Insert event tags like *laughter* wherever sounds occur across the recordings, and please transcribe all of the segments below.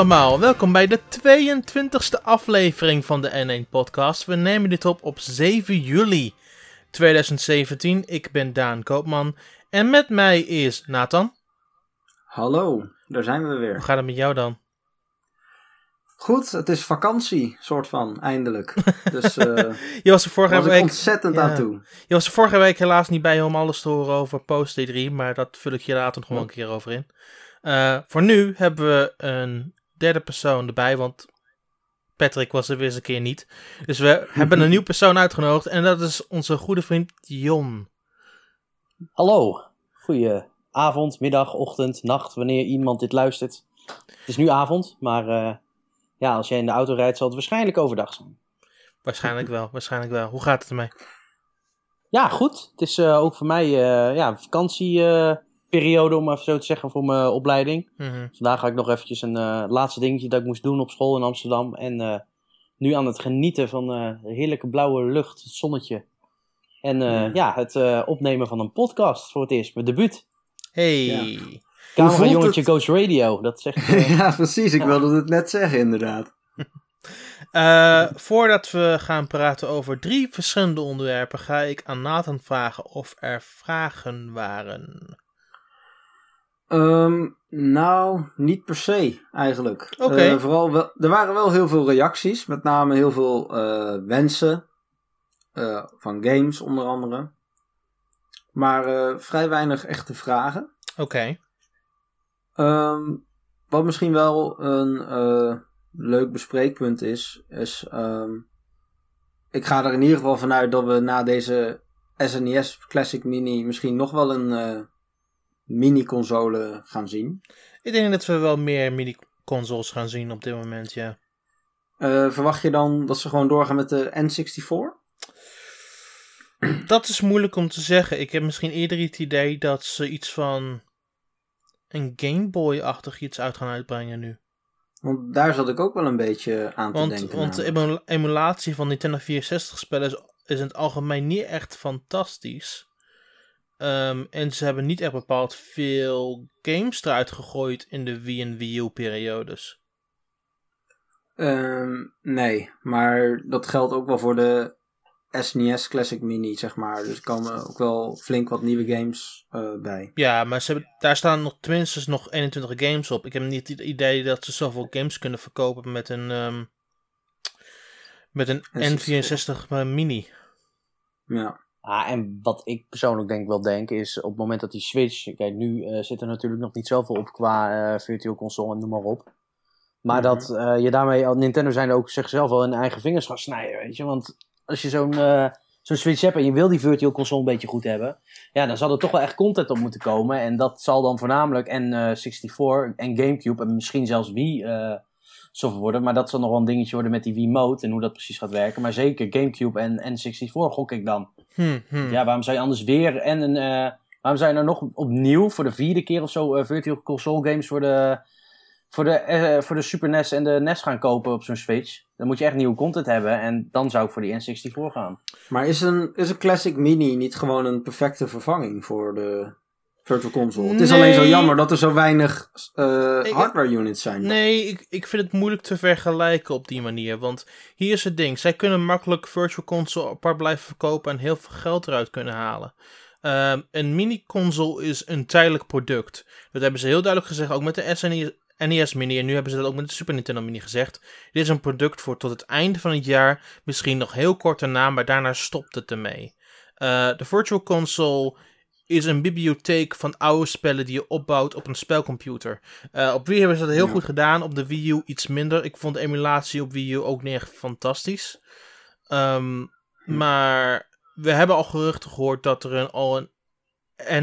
Allemaal, welkom bij de 22e aflevering van de N1 Podcast. We nemen dit op op 7 juli 2017. Ik ben Daan Koopman en met mij is Nathan. Hallo, daar zijn we weer. Hoe gaat het met jou dan? Goed, het is vakantie, soort van, eindelijk. *laughs* Dus uh, je was er vorige was week ontzettend ja. aan toe. Je was er vorige week helaas niet bij om alles te horen over Post 3, maar dat vul ik je later nog wel een keer over in. Uh, voor nu hebben we een derde persoon erbij, want Patrick was er weer eens een keer niet. Dus we *laughs* hebben een nieuw persoon uitgenodigd en dat is onze goede vriend Jon. Hallo, goeie avond, middag, ochtend, nacht, wanneer iemand dit luistert. Het is nu avond, maar uh, ja, als jij in de auto rijdt zal het waarschijnlijk overdag zijn. Waarschijnlijk wel, waarschijnlijk wel. Hoe gaat het ermee? Ja, goed. Het is uh, ook voor mij uh, ja, vakantieperiode, om even zo te zeggen, voor mijn opleiding. Mm -hmm. Vandaag ga ik nog eventjes een laatste dingetje dat ik moest doen op school in Amsterdam. En nu aan het genieten van de heerlijke blauwe lucht, het zonnetje. En uh, ja, het uh, opnemen van een podcast voor het eerst, mijn debuut. Hey. Ja. Camera jongetje Ghost Radio, dat zegt... Uh... *laughs* ja, precies. Ik wilde het net zeggen, inderdaad. Uh, *laughs* voordat we gaan praten over drie verschillende onderwerpen, ga ik aan Nathan vragen of er vragen waren. Um, nou, niet per se eigenlijk. Okay. Uh, vooral wel, er waren wel heel veel reacties, met name heel veel uh, wensen uh, van games onder andere. Maar vrij weinig echte vragen. Oké. Okay. Um, wat misschien wel een leuk bespreekpunt is, is um, ik ga er in ieder geval vanuit dat we na deze SNES Classic Mini misschien nog wel een mini-console gaan zien. Ik denk dat we wel meer mini-consoles gaan zien op dit moment, ja. Uh, verwacht je dan dat ze gewoon doorgaan met de N64? Dat is moeilijk om te zeggen. Ik heb misschien eerder het idee dat ze iets van een Game Boy-achtig iets uit gaan uitbrengen nu. Want daar zat ik ook wel een beetje aan want, te denken. Want de emula emulatie van Nintendo 64 spellen is, is in het algemeen niet echt fantastisch. Um, en ze hebben niet echt bepaald veel games eruit gegooid in de Wii en Wii U periodes. Um, nee, maar dat geldt ook wel voor de SNES Classic Mini, zeg maar. Dus er komen ook wel flink wat nieuwe games uh, bij. Ja, maar ze hebben, daar staan nog tenminste nog 21 games op. Ik heb niet het idee dat ze zoveel games kunnen verkopen met een, um, met een N64 Mini. Ja. Ah, en wat ik persoonlijk denk wel denk is op het moment dat die Switch, kijk nu uh, zit er natuurlijk nog niet zoveel op qua uh, virtual console en noem maar op. Maar -hmm. dat uh, je daarmee, Nintendo zijn ook zichzelf wel in eigen vingers gaan snijden, weet je. Want als je zo'n zo'n Switch hebt en je wil die virtual console een beetje goed hebben, ja, dan zal er toch wel echt content op moeten komen. En dat zal dan voornamelijk N64 en Gamecube en misschien zelfs Wii software worden. Maar dat zal nog wel een dingetje worden met die Wiimote en hoe dat precies gaat werken. Maar zeker Gamecube en N64 gok ik dan. Hmm, hmm. Ja, waarom zou je anders weer en een... Uh, waarom zou je nou nog opnieuw voor de vierde keer of zo uh, virtual console games voor de, voor, de, uh, voor de Super NES en de NES gaan kopen op zo'n Switch? Dan moet je echt nieuwe content hebben en dan zou ik voor die N64 gaan. Maar is een, is een Classic Mini niet gewoon een perfecte vervanging voor de Virtual Console? Het is alleen zo jammer dat er zo weinig ik, hardware units zijn. Nee, ik, ik vind het moeilijk te vergelijken op die manier. Want hier is het ding. Zij kunnen makkelijk Virtual Console apart blijven verkopen en heel veel geld eruit kunnen halen. Um, een mini-console is een tijdelijk product. Dat hebben ze heel duidelijk gezegd, ook met de SNES, NES Mini. En nu hebben ze dat ook met de Super Nintendo Mini gezegd. Dit is een product voor tot het einde van het jaar. Misschien nog heel kort daarna, maar daarna stopt het ermee. Uh, de Virtual Console is een bibliotheek van oude spellen die je opbouwt op een spelcomputer. Uh, op Wii hebben ze dat heel ja. goed gedaan, op de Wii U iets minder. Ik vond de emulatie op Wii U ook niet echt fantastisch. Um, hm. Maar we hebben al geruchten gehoord dat er een, al een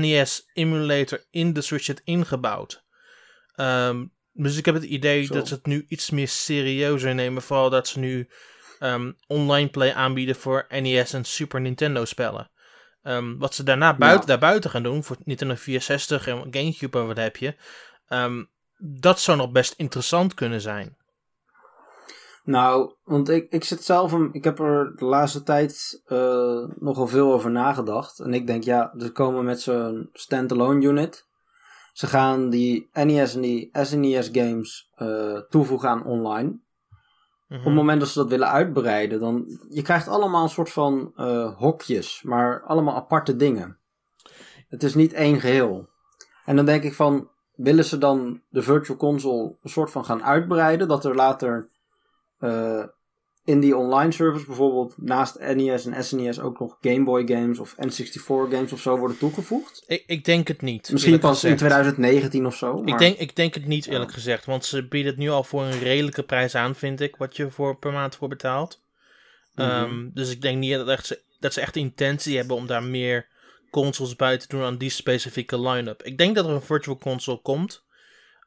NES emulator in de Switch zit ingebouwd. Um, dus ik heb het idee Zo. dat ze het nu iets meer serieuzer nemen. Vooral dat ze nu um, online play aanbieden voor NES en Super Nintendo spellen. Um, wat ze daarna buiten, ja. daarbuiten gaan doen, voor Nintendo 64 en Gamecube en wat heb je. Um, dat zou nog best interessant kunnen zijn. Nou, want ik, ik zit zelf, een, ik heb er de laatste tijd uh, nogal veel over nagedacht. En ik denk, ja, ze komen met zo'n standalone unit. ze gaan die NES en die SNES games eh, toevoegen aan online. Mhm. Op het moment dat ze dat willen uitbreiden, dan je krijgt allemaal een soort van eh, hokjes, maar allemaal aparte dingen. Het is niet één geheel. En dan denk ik van, willen ze dan de Virtual Console een soort van gaan uitbreiden, dat er later eh, in die online service bijvoorbeeld naast NES en SNES ook nog Game Boy games of N64 games of zo worden toegevoegd? ik, ik denk het niet. Misschien pas in gezegd. 2019 of zo. Ik maar- denk, ik denk het niet, Ja. eerlijk gezegd. Want ze bieden het nu al voor een redelijke prijs aan, vind ik. Wat je voor, per maand voor betaalt. Mhm. Ehm, dus ik denk niet dat, echt ze, dat ze echt de intentie hebben om daar meer consoles bij te doen aan die specifieke line-up. Ik denk dat er een Virtual Console komt.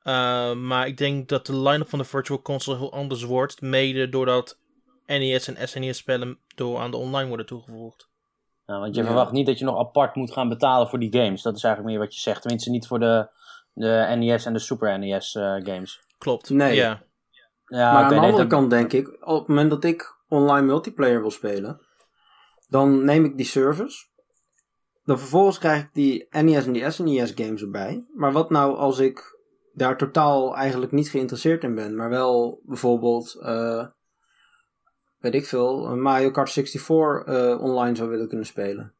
Uh, maar ik denk dat de line-up van de Virtual Console heel anders wordt. Mede doordat NES en SNES spellen door aan de online worden toegevoegd. Ja, want je Ja. verwacht niet dat je nog apart moet gaan betalen voor die games. Dat is eigenlijk meer wat je zegt. Tenminste niet voor de, de NES en de Super NES eh, games. Klopt. Nee. Ja. Ja, maar aan de nee, andere dat- kant denk ik, op het moment dat ik online multiplayer wil spelen, dan neem ik die service. Dan vervolgens krijg ik die NES en die SNES games erbij. Maar wat nou als ik daar totaal eigenlijk niet geïnteresseerd in ben, maar wel bijvoorbeeld, eh, weet ik veel, een Mario Kart 64 eh, online zou willen kunnen spelen?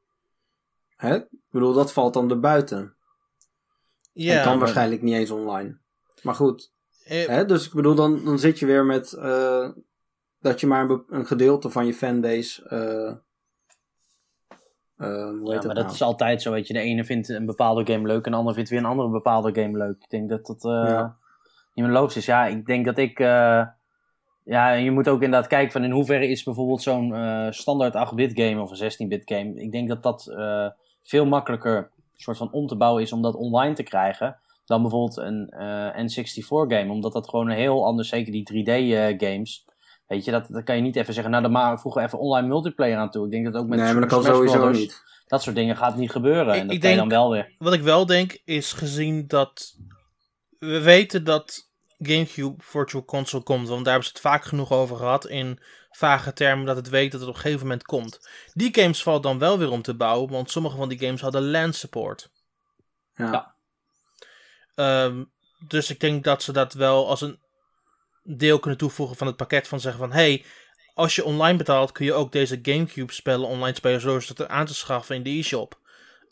Hè? Ik bedoel, dat valt dan erbuiten. Ja. en kan maar- waarschijnlijk niet eens online. Maar goed, eh, Hè? Dus ik bedoel, dan, dan zit je weer met eh, dat je maar een, een gedeelte van je fanbase. hoe heet Ja, dat maar dat nou? is altijd zo, weet je. De ene vindt een bepaalde game leuk en de ander vindt weer een andere bepaalde game leuk. Ik denk dat dat eh, Ja. niet meer logisch is. Ja, ik denk dat ik... ja, en je moet ook inderdaad kijken van in hoeverre is bijvoorbeeld zo'n eh, standaard 8-bit game of een 16-bit game. Ik denk dat dat eh, veel makkelijker soort van om te bouwen is om dat online te krijgen. Dan bijvoorbeeld een eh, N64 game. Omdat dat gewoon een heel anders, zeker die 3D eh, games. Weet je, dat, dat kan je niet even zeggen, nou dan maar voegen we even online multiplayer aan toe. Ik denk dat ook met nee, maar dat kan sowieso Brothers- niet. dat soort dingen gaat niet gebeuren. Ik- en dat ik kan je denk- dan wel weer. Wat ik wel denk is gezien dat we weten dat GameCube Virtual Console komt, want daar hebben ze het vaak genoeg over gehad in vage termen dat het weet dat het op een gegeven moment komt. Die games valt dan wel weer om te bouwen, want sommige van die games hadden LAN support. Ja. Ja. Ehm, dus ik denk dat ze dat wel als een deel kunnen toevoegen van het pakket van zeggen van hey, als je online betaalt kun je ook deze GameCube spellen online spelen zoals het aan te schaffen in de e-shop.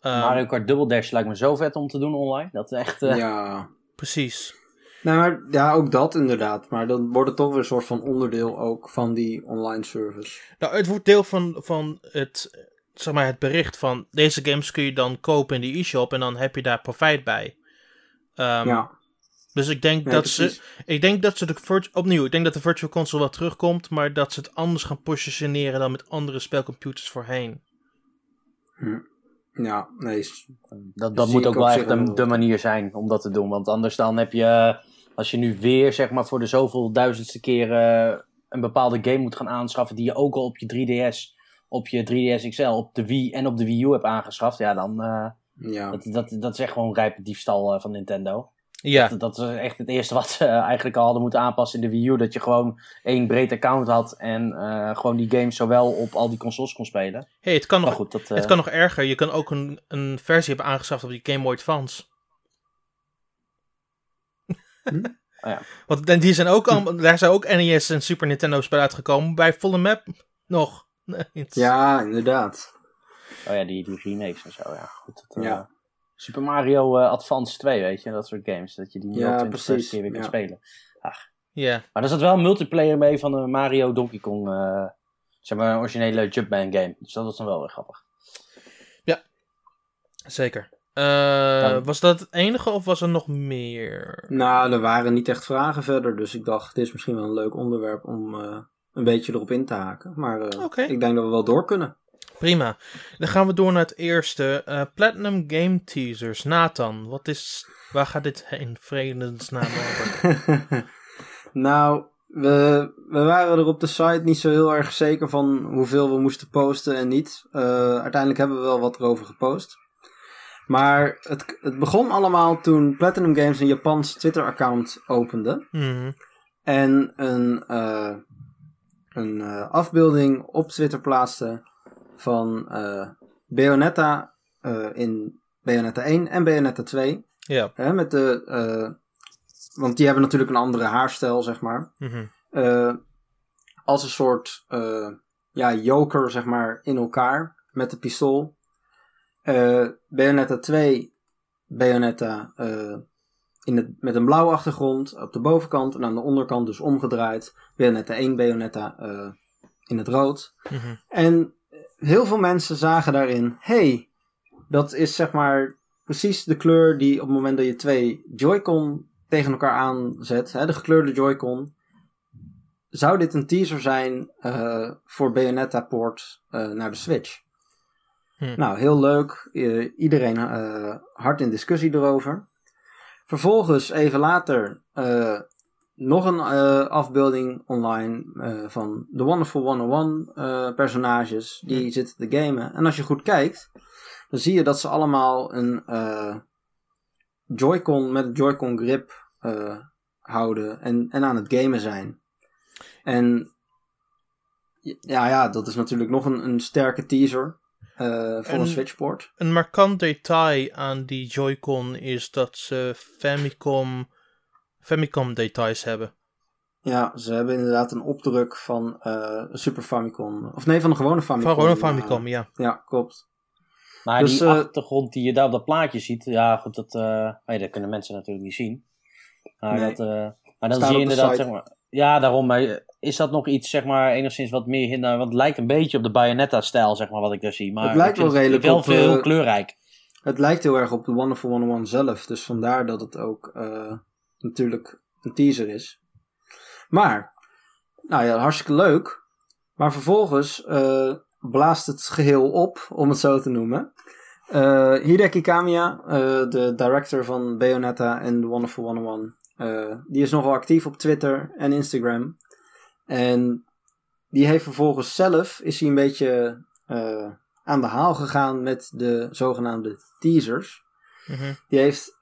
Ehm, Mario Kart Double Dash lijkt me zo vet om te doen online. Dat is echt... eh, ja. Precies. Nee, maar ja, ook dat inderdaad. Maar dan wordt het toch weer een soort van onderdeel ook van die online service. Nou, het wordt deel van, van het, zeg maar, het bericht van deze games kun je dan kopen in de e-shop en dan heb je daar profijt bij. Ehm, ja, Dus ik denk, nee, dat ze, ik denk dat ze de opnieuw, ik denk dat de Virtual Console wel terugkomt, maar dat ze het anders gaan positioneren dan met andere spelcomputers voorheen. Ja, nee. Dat, dat moet ook wel echt de, manier zijn om dat te doen. Want anders dan heb je, als je nu weer zeg maar voor de zoveel duizendste keer eh, een bepaalde game moet gaan aanschaffen die je ook al op je 3DS, op je 3DS XL, op de Wii en op de Wii U hebt aangeschaft. Ja, dan uh, ja. dat, dat, dat is echt gewoon rijpe diefstal uh, van Nintendo. Ja, Dat, dat is echt het eerste wat ze uh, eigenlijk al hadden moeten aanpassen in de Wii U. Dat je gewoon één breed account had en uh, gewoon die games zowel op al die consoles kon spelen. hey, het, kan nog, goed, dat, het kan nog erger. Je kan ook een, een versie hebben aangeschaft op die Game Boy Advance. Hm? *laughs* Oh ja. Want en die zijn ook al, daar zijn ook NES en Super Nintendo spellen uitgekomen. Bij volle map nog. *laughs* Nee, ja, inderdaad. Oh ja, die, die remakes en zo, ja. Goed, dat, Ja. Super Mario uh, Advance 2, weet je, dat soort games. Dat je die nu Ja, al 20 precies, keer weer kunt ja. spelen. Ach. Ja, Maar er zat wel een multiplayer mee van de Mario Donkey Kong, uh, zeg maar, een originele Jumpman game. Dus dat was dan wel weer grappig. zeker. Uh, Was dat het enige of was er nog meer? Nou, er waren niet echt vragen verder. Dus ik dacht, dit is misschien wel een leuk onderwerp om uh, een beetje erop in te haken. Maar uh, okay. ik denk dat we wel door kunnen. Prima. Dan gaan we door naar het eerste. Uh, Platinum Game Teasers. Nathan, wat is, waar gaat dit in vredesnaam over? *laughs* nou, we, we waren er op de site niet zo heel erg zeker van hoeveel we moesten posten en niet. Uh, uiteindelijk hebben we wel wat erover gepost. Maar het, het begon allemaal toen Platinum Games een Japans Twitter-account opende. Mm. En een, uh, een afbeelding op Twitter plaatste van uh, Bayonetta in Bayonetta 1 en Bayonetta 2. Ja. Hè, met de, eh, want die hebben natuurlijk een andere haarstijl, zeg maar. Mhm. Eh, als een soort eh, ja, joker, zeg maar, in elkaar met de pistool. Eh Bayonetta 2, Bayonetta eh, in het, met een blauwe achtergrond op de bovenkant en aan de onderkant dus omgedraaid. Bayonetta 1, Bayonetta eh, in het rood. Mhm. En heel veel mensen zagen daarin, hey, dat is zeg maar precies de kleur die op het moment dat je twee Joy-Con tegen elkaar aanzet, hè, de gekleurde Joy-Con, zou dit een teaser zijn eh, voor Bayonetta port eh, naar de Switch. Hm. Nou, heel leuk. I- iedereen eh, hard in discussie erover. Vervolgens, even later, eh, nog een eh, afbeelding online eh, van de Wonderful 101 eh, personages. Die zitten te gamen. En als je goed kijkt, dan zie je dat ze allemaal een Joy-Con met een Joy-Con grip houden en, en aan het gamen zijn. En ja, ja, dat is natuurlijk nog een, een sterke teaser voor En- een Switchport. Een markant detail aan die Joy-Con is dat ze Famicom, Famicom details hebben. Ja, ze hebben inderdaad een opdruk van eh, een Super Famicom. Of nee, van een gewone Famicom. Van gewoon een eh, Famicom, ja. ja, klopt. Maar Dus, die eh, achtergrond die je daar op dat plaatje ziet, ja goed, dat, eh, nee, dat kunnen mensen natuurlijk niet zien. Maar, Nee. dat, eh, maar dan zie je inderdaad, zeg maar, ja daarom, maar eh, is dat nog iets, zeg maar, enigszins wat meer hinder, want het lijkt een beetje op de Bayonetta-stijl, zeg maar, wat ik daar zie. Maar Het lijkt wel redelijk wel op, veel eh, kleurrijk. Het lijkt heel erg op de Wonderful 101 zelf. Dus vandaar dat het ook eh, natuurlijk een teaser is. Maar, nou ja, hartstikke leuk. Maar vervolgens eh, blaast het geheel op, om het zo te noemen. Eh, Hideki Kamiya, eh, de director van Bayonetta en The Wonderful 101, eh, die is nogal actief op Twitter en Instagram. En die heeft vervolgens zelf, is hij een beetje aan de haal gegaan met de zogenaamde teasers. Mhm. Die heeft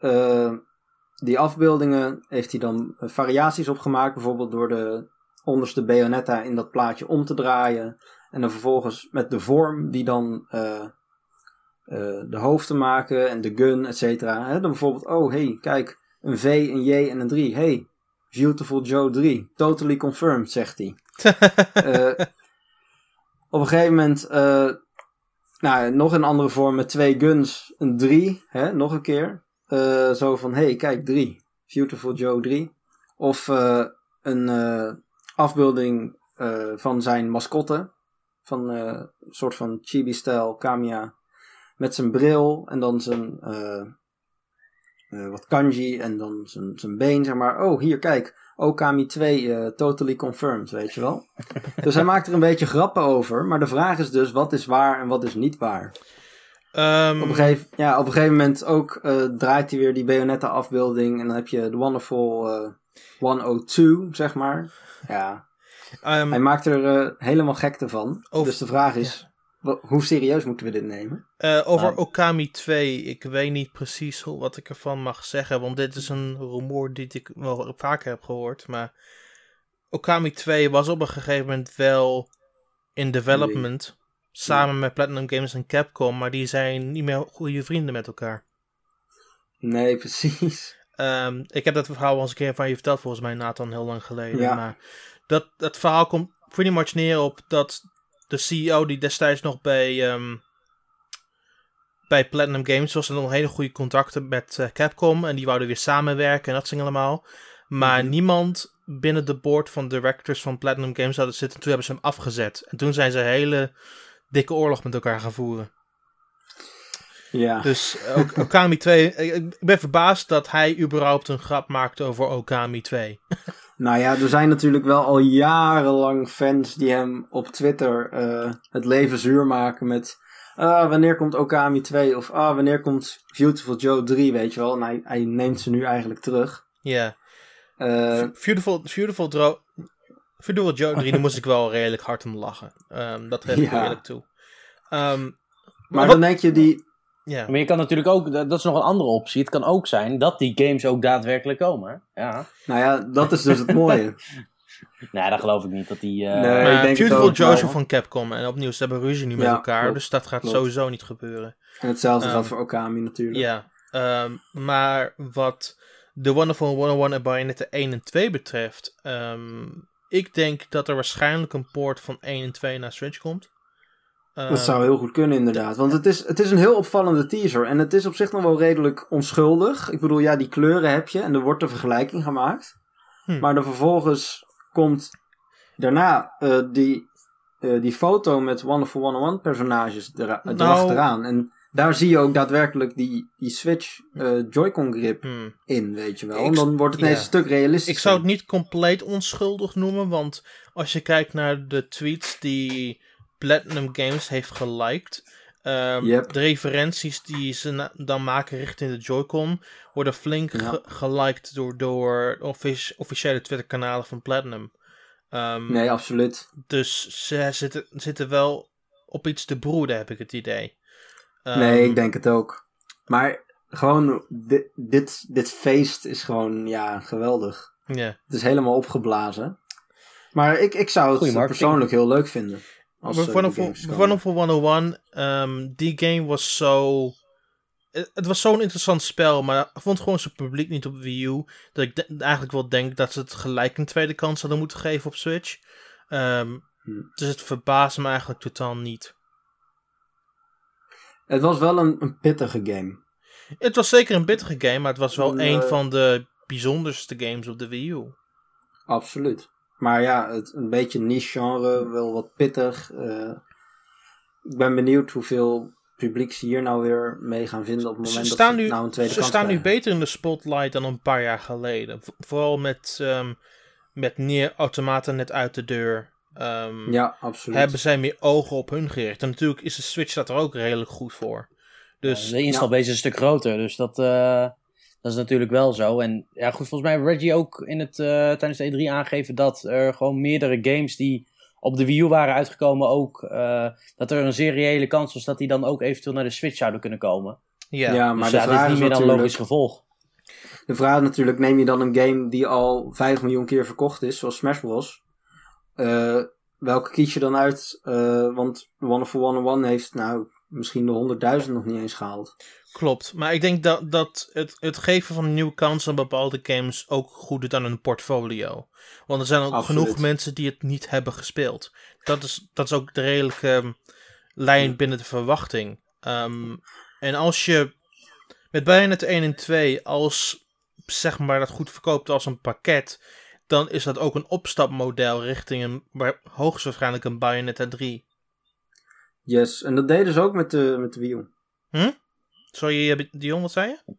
die afbeeldingen, heeft hij dan variaties op gemaakt. Bijvoorbeeld door de onderste Bayonetta in dat plaatje om te draaien. En dan vervolgens met de vorm die dan eh, eh, de hoofd te maken en de gun, et cetera. Dan bijvoorbeeld, oh hey, kijk, een V, een J en een 3. Hey, Beautiful Joe 3. Totally confirmed, zegt hij. *laughs* Eh, op een gegeven moment, nou, nog een andere vorm met twee guns, een 3, hè, nog een keer. Eh, zo van, hey, kijk, 3. Beautiful Joe 3. Of eh, een eh, afbeelding van zijn mascotte. Van een soort van chibi-stijl Kamiya. Met zijn bril en dan zijn wat kanji en dan zijn, zijn been, zeg maar. Oh, hier, kijk. Okami 2, eh, totally confirmed, weet je wel. *laughs* dus hij maakt er een beetje grappen over. Maar de vraag is dus, wat is waar en wat is niet waar? Ehm, Op een gegeven, ja, op een gegeven moment ook eh, draait hij weer die Bayonetta afbeelding. En dan heb je de Wonderful eh 102, zeg maar. Ja, ehm, hij maakt er eh, helemaal gekte van. Over- dus de vraag is, hoe serieus moeten we dit nemen? over Nou. Okami 2, ik weet niet precies wat ik ervan mag zeggen, want dit is een rumoer die ik wel vaker heb gehoord. Maar Okami 2 was op een gegeven moment wel in development, samen met Platinum Games en Capcom, maar die zijn niet meer goede vrienden met elkaar. Nee, *laughs* precies. Ehm, ik heb dat verhaal al eens een keer van je verteld, volgens mij, Nathan, heel lang geleden. Ja. Maar dat, dat verhaal komt pretty much neer op dat de CEO die destijds nog bij, ehm, bij Platinum Games was, had nog hele goede contacten met eh, Capcom. En die wouden weer samenwerken en dat ging allemaal. Maar Mhm. niemand binnen de board van directors van Platinum Games hadden zitten. Toen hebben ze hem afgezet. En toen zijn ze hele dikke oorlog met elkaar gaan voeren. Ja, Dus ook *laughs* Okami 2, ik- ben verbaasd dat hij überhaupt een grap maakt over Okami 2. *laughs* nou ja, er zijn natuurlijk wel al jarenlang fans die hem op Twitter eh, het leven zuur maken met... ah, wanneer komt Okami 2? Of ah, wanneer komt Beautiful Joe 3, weet je wel? En hij, hij neemt ze nu eigenlijk terug. Ja. Eh, Beautiful, Beautiful, Beautiful Joe 3, daar moest ik *laughs* wel redelijk hard om lachen. Ehm, dat geef ik Ja. eerlijk toe. Ehm, maar wat- dan denk je, die, ja. Maar je kan natuurlijk ook, dat is nog een andere optie. Het kan ook zijn dat die games ook daadwerkelijk komen. hè? Ja. nou ja, dat is dus het mooie. *laughs* Nee, dat geloof ik niet. Dat die, eh, Nee. Maar ik denk het Beautiful ook van Capcom. En opnieuw, ze hebben ruzie nu met Ja, elkaar. klopt, dus dat gaat klopt. sowieso niet gebeuren. En hetzelfde Ehm, geldt voor Okami natuurlijk. Ja. Ehm, maar wat The Wonderful 101 en Bayonetta 1 en 2 betreft, ehm, ik denk dat er waarschijnlijk een poort van 1 en 2 naar Switch komt. Dat zou heel goed kunnen, inderdaad. Want het is, het is een heel opvallende teaser. En het is op zich nog wel redelijk onschuldig. Ik bedoel, ja, die kleuren heb je en er wordt een vergelijking gemaakt. Hm. Maar dan vervolgens komt daarna eh, die, eh, die foto met Wonderful 101 personages Nou- erachteraan. En daar zie je ook daadwerkelijk die, die Switch eh, Joy-Con grip hmm. in, weet je wel. En dan wordt het ineens ja. een stuk realistischer. Ik zou het niet compleet onschuldig noemen, want als je kijkt naar de tweets die Platinum Games heeft geliked, ehm, Yep. de referenties die ze dan maken richting de Joy-Con worden flink Ja. ge- geliked door, door offici- officiële Twitter-kanalen van Platinum. Ehm, Nee, absoluut. Dus ze zitten, zitten wel op iets te broeden, heb ik het idee. Ehm, Nee, ik denk het ook. Maar gewoon, dit, dit, dit feest is gewoon, ja, geweldig. Ja. Het is helemaal opgeblazen. Maar ik, ik zou het persoonlijk heel leuk vinden. Als. Wonderful 101, ehm, die game was zo... Het was zo'n interessant spel, maar ik vond gewoon zijn publiek niet op Wii U. Dat ik de- eigenlijk wel denk dat ze het gelijk een tweede kans hadden moeten geven op Switch. Ehm, Hm. Dus het verbaast me eigenlijk totaal niet. Het was wel een, een pittige game. Het was zeker een bittere game, maar het was wel een van de bijzonderste games op de Wii U. Absoluut. Maar ja, het, een beetje niche genre, wel wat pittig. eh. ik ben benieuwd hoeveel publiek ze hier nou weer mee gaan vinden op het Ze moment dat staan, nu, nou een tweede ze kans staan nu beter in de spotlight dan een paar jaar geleden. Vooral met, ehm met Nier Automata net uit de deur. Ehm, Ja, absoluut. hebben zij meer ogen op hun gericht. En natuurlijk is de Switch dat er ook redelijk goed voor. Dus de installbase is een stuk groter, dus dat, eh, dat is natuurlijk wel zo. En ja, goed, volgens mij heeft Reggie ook in het, eh, tijdens de E3 aangegeven dat er gewoon meerdere games die op de Wii U waren uitgekomen ook, eh, dat er een zeer reële kans was dat die dan ook eventueel naar de Switch zouden kunnen komen. ja, ja, Maar dus ja, dit is niet meer dan natuurlijk... logisch gevolg. De vraag is natuurlijk, neem je dan een game die al 5 miljoen keer verkocht is, zoals Smash Bros. Eh, welke kies je dan uit? Eh, want Wonderful 101 heeft nou misschien de 100.000 nog niet eens gehaald. klopt. Maar ik denk dat, dat het, het geven van een nieuwe kans aan bepaalde games ook goed doet aan hun portfolio. Want er zijn ook Absoluut. genoeg mensen die het niet hebben gespeeld. Dat is, dat is ook de redelijke ehm, lijn binnen de verwachting. Ehm, en als je met Bayonetta 1 en 2 als zeg maar dat goed verkoopt als een pakket, dan is dat ook een opstapmodel richting een waar- hoogstwaarschijnlijk een Bayonetta 3. Yes, en dat deden ze ook met de, met de Wii U. Sorry, eh, Dion, wat zei je?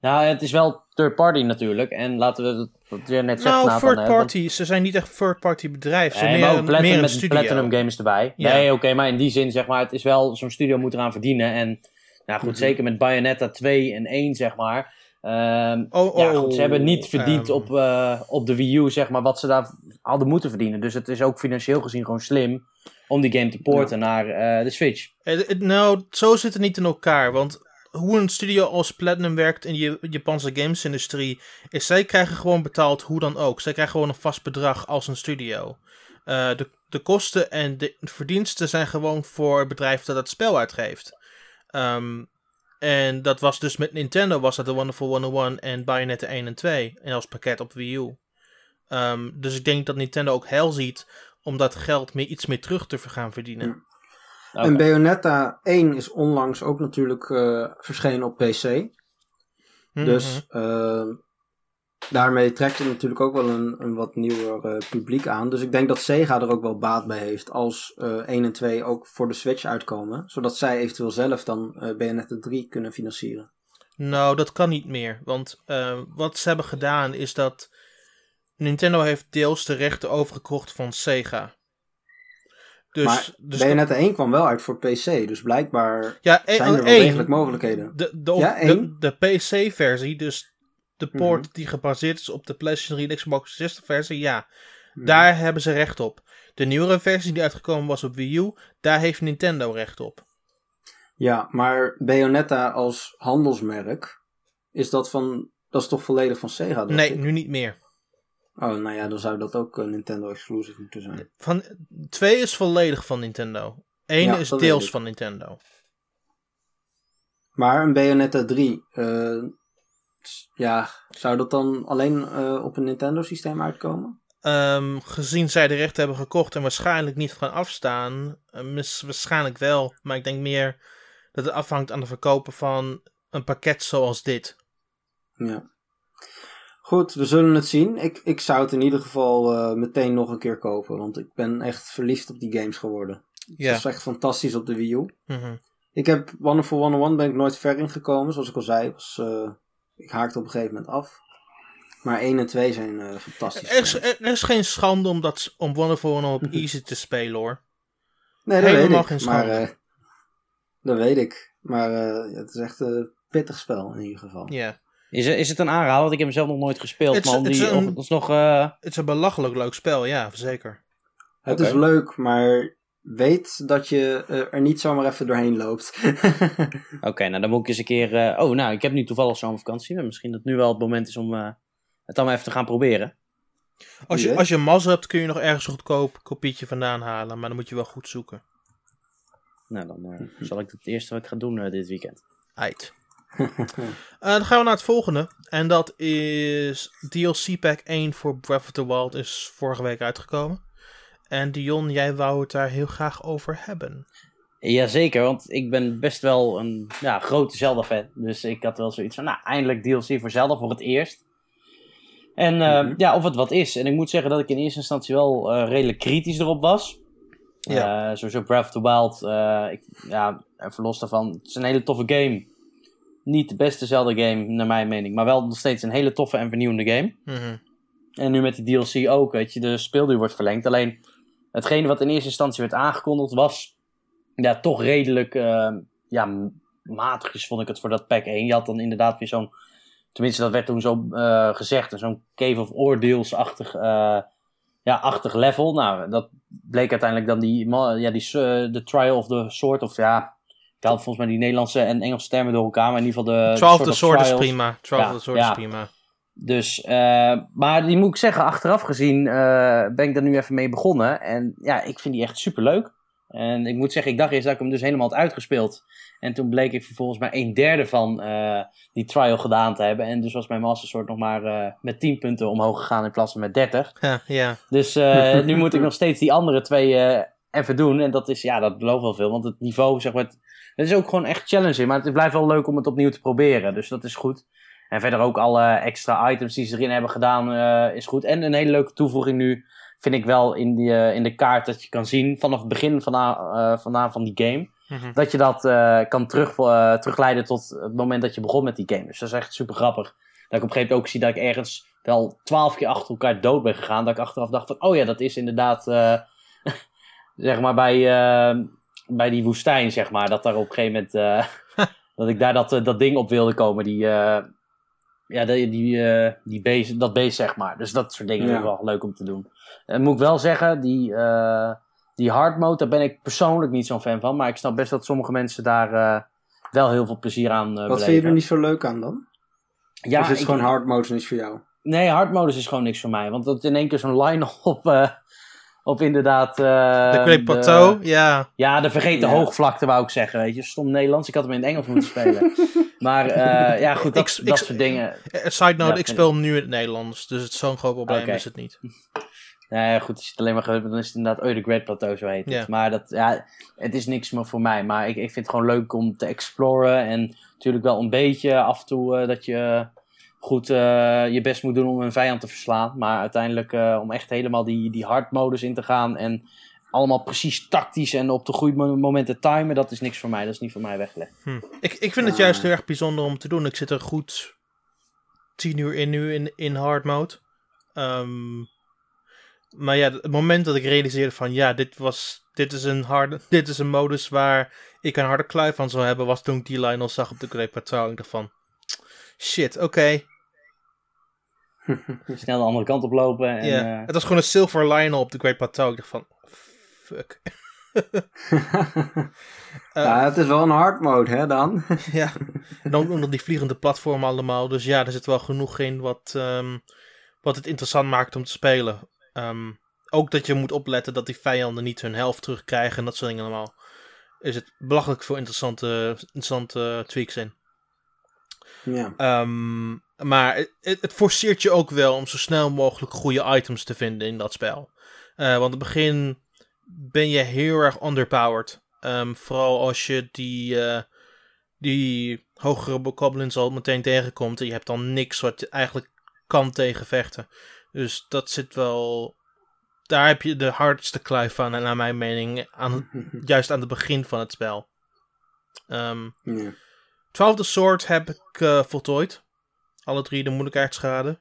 Nou, het is wel third party natuurlijk. En laten we het, je net zegt, nou, Nathan, third hè, want- party, ze zijn niet echt third party bedrijf. Ze Nee, zijn maar meer, ook Platinum, meer een met studio. Platinum Games erbij. Ja. Nee, oké, maar in die zin zeg maar, het is wel, zo'n studio moet eraan verdienen. En nou goed, Mhm. zeker met Bayonetta 2 en 1 zeg maar. Ehm, Oh, ja, oh, goed, ze hebben niet verdiend ehm, op, eh, op de Wii U zeg maar wat ze daar hadden moeten verdienen. Dus het is ook financieel gezien gewoon slim om die game te porten naar eh, de Switch. Het- nou, zo zit het niet in elkaar. Want hoe een studio als Platinum werkt in de Japanse gamesindustrie, is zij krijgen gewoon betaald hoe dan ook. Zij krijgen gewoon een vast bedrag als een studio. Eh, de, de kosten en de verdiensten zijn gewoon voor het bedrijf dat het spel uitgeeft. Ehm, en dat was dus met Nintendo was dat de Wonderful 101 en Bayonetta 1 en 2. En als pakket op Wii U. Ehm, dus ik denk dat Nintendo ook hel ziet om dat geld meer, iets meer terug te gaan verdienen. Oké. En Bayonetta 1 is onlangs ook natuurlijk eh, verschenen op PC. Mhm. Dus eh, daarmee trekt het natuurlijk ook wel een, een wat nieuwer eh, publiek aan. Dus ik denk dat Sega er ook wel baat bij heeft als eh 1 en 2 ook voor de Switch uitkomen. Zodat zij eventueel zelf dan eh Bayonetta 3 kunnen financieren. Nou, dat kan niet meer. Want wat ze hebben gedaan is dat Nintendo heeft deels de rechten overgekocht van Sega. Dus, maar dus Bayonetta 1 kwam wel uit voor PC. Dus blijkbaar ja, zijn er wel één, degelijk mogelijkheden. De, de, Ja, de, één. de PC-versie, dus de Mhm. die gebaseerd is op de PlayStation 3 en Xbox 360 versie, ja. Hmm. Daar hebben ze recht op. De nieuwere versie die uitgekomen was op Wii U, daar heeft Nintendo recht op. Ja, maar Bayonetta als handelsmerk, is dat van... Dat is toch volledig van Sega? Nee, ik? nu niet meer. Oh, nou ja, dan zou dat ook eh, Nintendo exclusive moeten zijn. Van, twee is volledig van Nintendo. Eén Ja, is deels van Nintendo. Maar een Bayonetta 3, eh, s- ja, zou dat dan alleen eh, op een Nintendo-systeem uitkomen? Ehm, gezien zij de rechten hebben gekocht en waarschijnlijk niet gaan afstaan, eh, mis- waarschijnlijk wel. Maar ik denk meer dat het afhangt aan de verkopen van een pakket zoals dit. Ja. Goed, we zullen het zien. Ik, ik zou het in ieder geval eh, meteen nog een keer kopen, want ik ben echt verliefd op die games geworden. Ja. Het is echt fantastisch op de Wii U. Mhm. Ik heb Wonderful 101 ben ik nooit ver in gekomen, zoals ik al zei. Was, ik haakte op een gegeven moment af. Maar 1 en 2 zijn eh, fantastisch. Er, is, er is geen schande om, dat, om Wonderful 101 op *laughs* easy te spelen hoor. nee, dat helemaal weet ik. geen maar, eh, dat weet ik. Maar eh, het is echt een pittig spel in ieder geval. Ja. Is, is het een aanrader? Want ik heb hem zelf nog nooit gespeeld. Het is- maar om is die een- eh, Het is een belachelijk leuk spel, ja, zeker. Het is leuk, maar weet dat je eh, er niet zomaar even doorheen loopt. *laughs* Oké, nou dan moet ik eens een keer... eh, oh, nou, ik heb nu toevallig zomervakantie. Maar misschien dat nu wel het moment is om eh, het dan maar even te gaan proberen. Als je, als je mazzel hebt, kun je nog ergens een goedkoop kopietje vandaan halen, maar dan moet je wel goed zoeken. Nou, dan eh, zal ik het eerste wat ik ga doen dit weekend. Ait. *laughs* Eh, dan gaan we naar het volgende. En dat is DLC Pack 1 voor Breath of the Wild is vorige week uitgekomen. En Dion, jij wou het daar heel graag over hebben. Jazeker, want ik ben best wel een ja, grote Zelda-fan. Dus ik had wel zoiets van, nou, eindelijk DLC voor Zelda voor het eerst. En eh, Mhm. ja, of het wat is. En ik moet zeggen dat ik in eerste instantie wel eh, redelijk kritisch erop was. Ja. Eh, sowieso Breath of the Wild, eh, ik, ja, even los daarvan, het is een hele toffe game. Niet de beste Zelda-game, naar mijn mening, maar wel nog steeds een hele toffe en vernieuwende game. Mhm. En nu met die DLC ook, weet je, de speelduur wordt verlengd. Alleen, hetgene wat in eerste instantie werd aangekondigd was, ja, toch redelijk, eh, ja, matigjes vond ik het voor dat pack 1. Je had dan inderdaad weer zo'n, tenminste dat werd toen zo eh, gezegd, zo'n Cave of Ordeals-achtig, eh, ja, achtig level. Nou, dat bleek uiteindelijk dan die, ja, die, eh, de Trial of the Sword, of ja, ik haal volgens mij die Nederlandse en Engelse termen door elkaar, maar in ieder geval de... Sword of soort is Trials. prima. Twaalfde Ja, soort ja. is prima. Dus, eh, maar die moet ik zeggen, achteraf gezien eh, ben ik daar nu even mee begonnen. En ja, ik vind die echt super leuk. En ik moet zeggen, ik dacht eerst dat ik hem dus helemaal had uitgespeeld. En toen bleek ik vervolgens maar een derde van eh, die trial gedaan te hebben. En dus was mijn Master Sword nog maar met 10 punten omhoog gegaan in plaats van met 30. Ja, ja. Dus *laughs* nu moet ik nog steeds die andere twee even doen. En dat is, ja, dat belooft wel veel. Want het niveau, zeg maar, het, het is ook gewoon echt challenging. Maar het blijft wel leuk om het opnieuw te proberen. Dus dat is goed. En verder ook alle extra items die ze erin hebben gedaan, eh, is goed. En een hele leuke toevoeging nu, vind ik wel in, die, eh, in de kaart dat je kan zien vanaf het begin vandaan, eh, vandaan van die game. Mhm. Dat je dat kan terug, terugleiden tot het moment dat je begon met die game. Dus dat is echt super grappig. Dat ik op een gegeven moment ook zie dat ik ergens wel twaalf keer achter elkaar dood ben gegaan. Dat ik achteraf dacht van, oh ja, dat is inderdaad, *laughs* zeg maar bij, bij die woestijn, zeg maar. Dat daar op een gegeven moment, *laughs* dat ik daar dat, dat ding op wilde komen. Die, ja, die, die, eh, die beest, dat beest, zeg maar. Dus dat soort dingen Ja. is wel leuk om te doen. En moet ik wel zeggen, die, eh, die hard mode, daar ben ik persoonlijk niet zo'n fan van. Maar ik snap best dat sommige mensen daar eh, wel heel veel plezier aan Wat vind je er niet zo leuk aan dan? Ja, of is het ik- gewoon hard mode niet voor jou? Nee, hardmodus is gewoon niks voor mij. Want dat in één keer zo'n line op, eh, inderdaad... eh, de Great Plateau, ja. Ja, de vergeten Ja. hoogvlakte wou ik zeggen, weet je. Stom Nederlands, ik had hem in het Engels moeten spelen. *laughs* maar eh, ja, goed, dat, Ik- dat ik- soort dingen. Eh, Side note, Ja, ik speel hem nu in het Nederlands, dus het zo'n groot probleem is het niet. *laughs* Nee, goed, als je het alleen maar bent, dan is het inderdaad oh, de Great Plateau, zo heet het. Ja. Maar dat, ja, het is niks meer voor mij. Maar ik, ik vind het gewoon leuk om te exploren. En natuurlijk wel een beetje af en toe eh, dat je goed eh, je best moet doen om een vijand te verslaan. Maar uiteindelijk eh, om echt helemaal die, die hard modus in te gaan en allemaal precies tactisch en op de goede mo- momenten timen, dat is niks voor mij. Dat is niet voor mij weggelegd. Hm. Ik, ik vind het juist heel erg bijzonder om te doen. Ik zit er goed tien uur in nu in, in hard mode. Ehm, maar ja, het moment dat ik realiseerde van ja, dit was. Dit is een harde. *laughs* Dit is een modus waar ik een harde kluif van zou hebben. Was toen ik die line al zag op de Great Plateau. Ik dacht van. Shit, oké. *laughs* Snel de andere kant oplopen. En, Ja. eh, Het was gewoon een silver line op de Great Plateau. Ik dacht van. Fuck. Eh, *laughs* ja, het is wel een hard mode, hè, dan? *laughs* Ja, en ook nog die vliegende platformen allemaal. Dus ja, er zit wel genoeg in wat, ehm, wat het interessant maakt om te spelen. Ehm, ook dat je moet opletten dat die vijanden niet hun helft terugkrijgen en dat soort dingen allemaal. is het belachelijk veel interessante, interessante tweaks in. Ja. Ehm, maar het, het forceert je ook wel om zo snel mogelijk goede items te vinden in dat spel. Uh, want in het begin ben je heel erg underpowered. Um, vooral als je die, uh, die hogere goblins al meteen tegenkomt. En je hebt dan niks wat je eigenlijk kan tegenvechten. Dus dat zit wel. Daar heb je de hardste kluif van, naar mijn mening. Aan, *laughs* juist aan het begin van het spel. Um, ja. Twaalfde Sword heb ik uh, voltooid. Alle drie de moeilijkheidsgraden.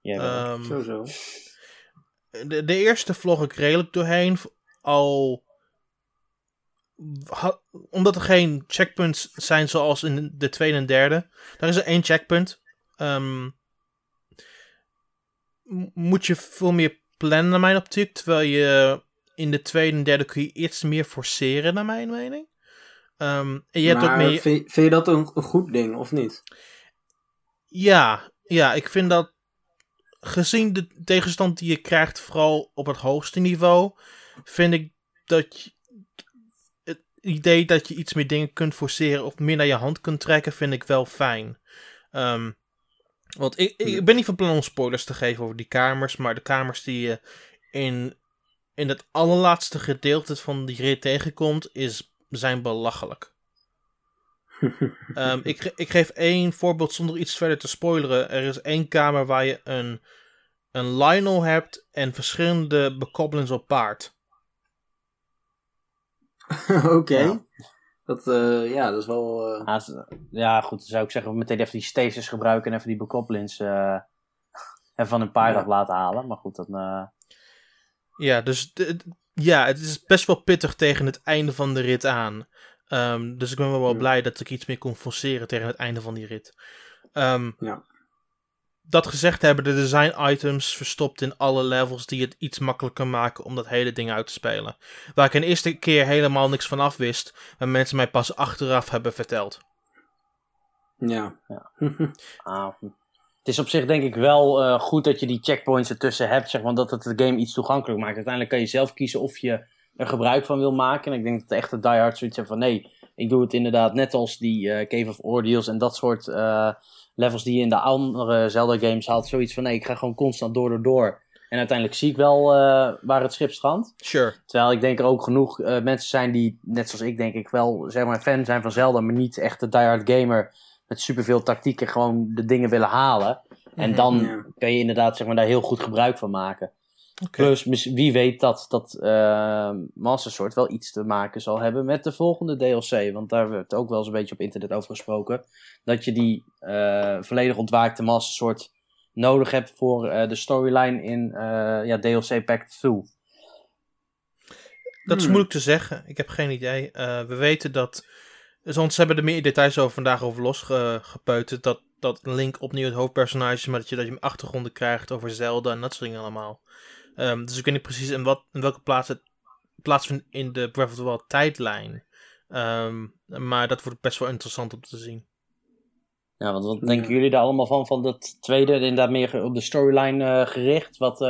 Ja, um, sowieso. De, de eerste vlog ik redelijk doorheen. Al. omdat er geen checkpoints zijn zoals in de tweede en derde. Daar is er één checkpoint. Um, moet je veel meer plannen naar mijn optiek. Terwijl je in de tweede en derde kun je iets meer forceren naar mijn mening. Um, en je hebt maar ook vind, vind je dat een, een, goed ding of niet? Ja, ja, ik vind dat gezien de tegenstand die je krijgt, vooral op het hoogste niveau, vind ik dat je, het idee dat je iets meer dingen kunt forceren of meer naar je hand kunt trekken, vind ik wel fijn. Um, want ik, ik ben niet van plan om spoilers te geven over die kamers, maar de kamers die je in, in het allerlaatste gedeelte van die rit tegenkomt, is, zijn belachelijk. um, *laughs* ik, ik geef één voorbeeld zonder iets verder te spoileren. Er is één kamer waar je een, een Lionel hebt en verschillende bekobbelings op paard. *laughs* Oké. Okay. Ja. Dat, uh, ja, dat is wel... Uh... Ja, ja, goed, dan zou ik zeggen, meteen even die stasis gebruiken en even die bekoppelings uh, even *laughs* van een paard ja. af laten halen. Maar goed, dan... Ja, dus ja, het is best wel pittig tegen het einde van de rit aan. Um, dus ik ben wel, wel blij dat ik iets meer kon forceren tegen het einde van die rit. Um, ja dat gezegd hebben, de design items verstopt in alle levels die het iets makkelijker maken om dat hele ding uit te spelen. Waar ik een eerste keer helemaal niks van af wist, maar mensen mij pas achteraf hebben verteld. Ja. ja. *laughs* ah, het is op zich denk ik wel uh, goed dat je die checkpoints ertussen hebt, zeg maar, dat het de game iets toegankelijk maakt. Uiteindelijk kan je zelf kiezen of je er gebruik van wil maken. En ik denk dat de echte diehard zoiets hebben van nee, ik doe het inderdaad net als die uh, Cave of Ordeals en dat soort... Uh, levels die je in de andere Zelda-games haalt, zoiets van nee, ik ga gewoon constant door, door, door. En uiteindelijk zie ik wel uh, waar het schip strandt. Sure. Terwijl ik denk er ook genoeg mensen zijn die, net zoals ik denk ik wel, zeg maar, fan zijn van Zelda, maar niet echt de diehard gamer met superveel tactieken gewoon de dingen willen halen. En mhm. dan ja. kan je inderdaad zeg maar, daar heel goed gebruik van maken. Okay. Plus, wie weet dat, dat uh, Master Sword wel iets te maken zal hebben met de volgende DLC. Want daar werd ook wel eens een beetje op internet over gesproken. Dat je die uh, volledig ontwaakte Master Sword nodig hebt voor uh, de storyline in ja, DLC Pack 2. Dat is hmm. moeilijk te zeggen. Ik heb geen idee. we weten dat. Soms hebben er meer details over vandaag over losgepeuterd. Dat, dat Link opnieuw het hoofdpersonage is, maar dat je, dat je achtergronden krijgt over Zelda en dat soort dingen allemaal. Um, dus ik weet niet precies in, wat, in welke plaats het plaatsvindt in de Breath of the Wild tijdlijn. Um, maar dat wordt best wel interessant om te zien. Ja, want wat denken jullie daar allemaal van? Van dat tweede, inderdaad meer op de storyline uh, gericht. Wat, uh,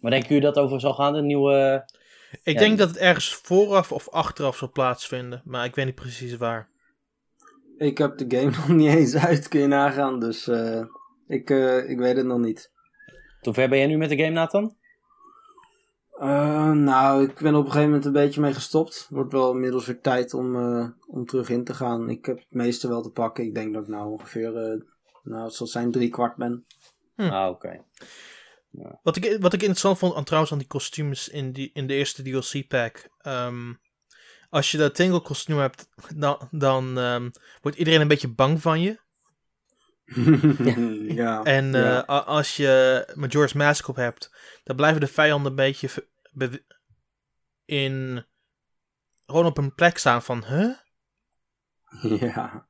waar denken jullie dat over zal gaan? De nieuwe... Ik ja, denk dat het ergens vooraf of achteraf zal plaatsvinden. Maar ik weet niet precies waar. Ik heb de game *laughs* nog niet eens uit, kun je nagaan. Dus uh, ik, ik weet het nog niet. Hoe ver ben jij nu met de game, Nathan? Uh, nou, ik ben op een gegeven moment een beetje mee gestopt. Het wordt wel inmiddels weer tijd om, uh, om terug in te gaan. Ik heb het meeste wel te pakken. Ik denk dat ik nou ongeveer, uh, nou, het zal zijn drie kwart ben. Hm. Ah, oké. Ja. Wat, ik, wat ik interessant vond aan, trouwens aan die kostuums in, die, in de eerste DLC-pack. Um, als je dat Tingle kostuum hebt, dan, dan um, wordt iedereen een beetje bang van je. *laughs* ja. En ja. als je Majora's Mask op hebt, dan blijven de vijanden een beetje in gewoon op een plek staan van, huh? *laughs* Ja.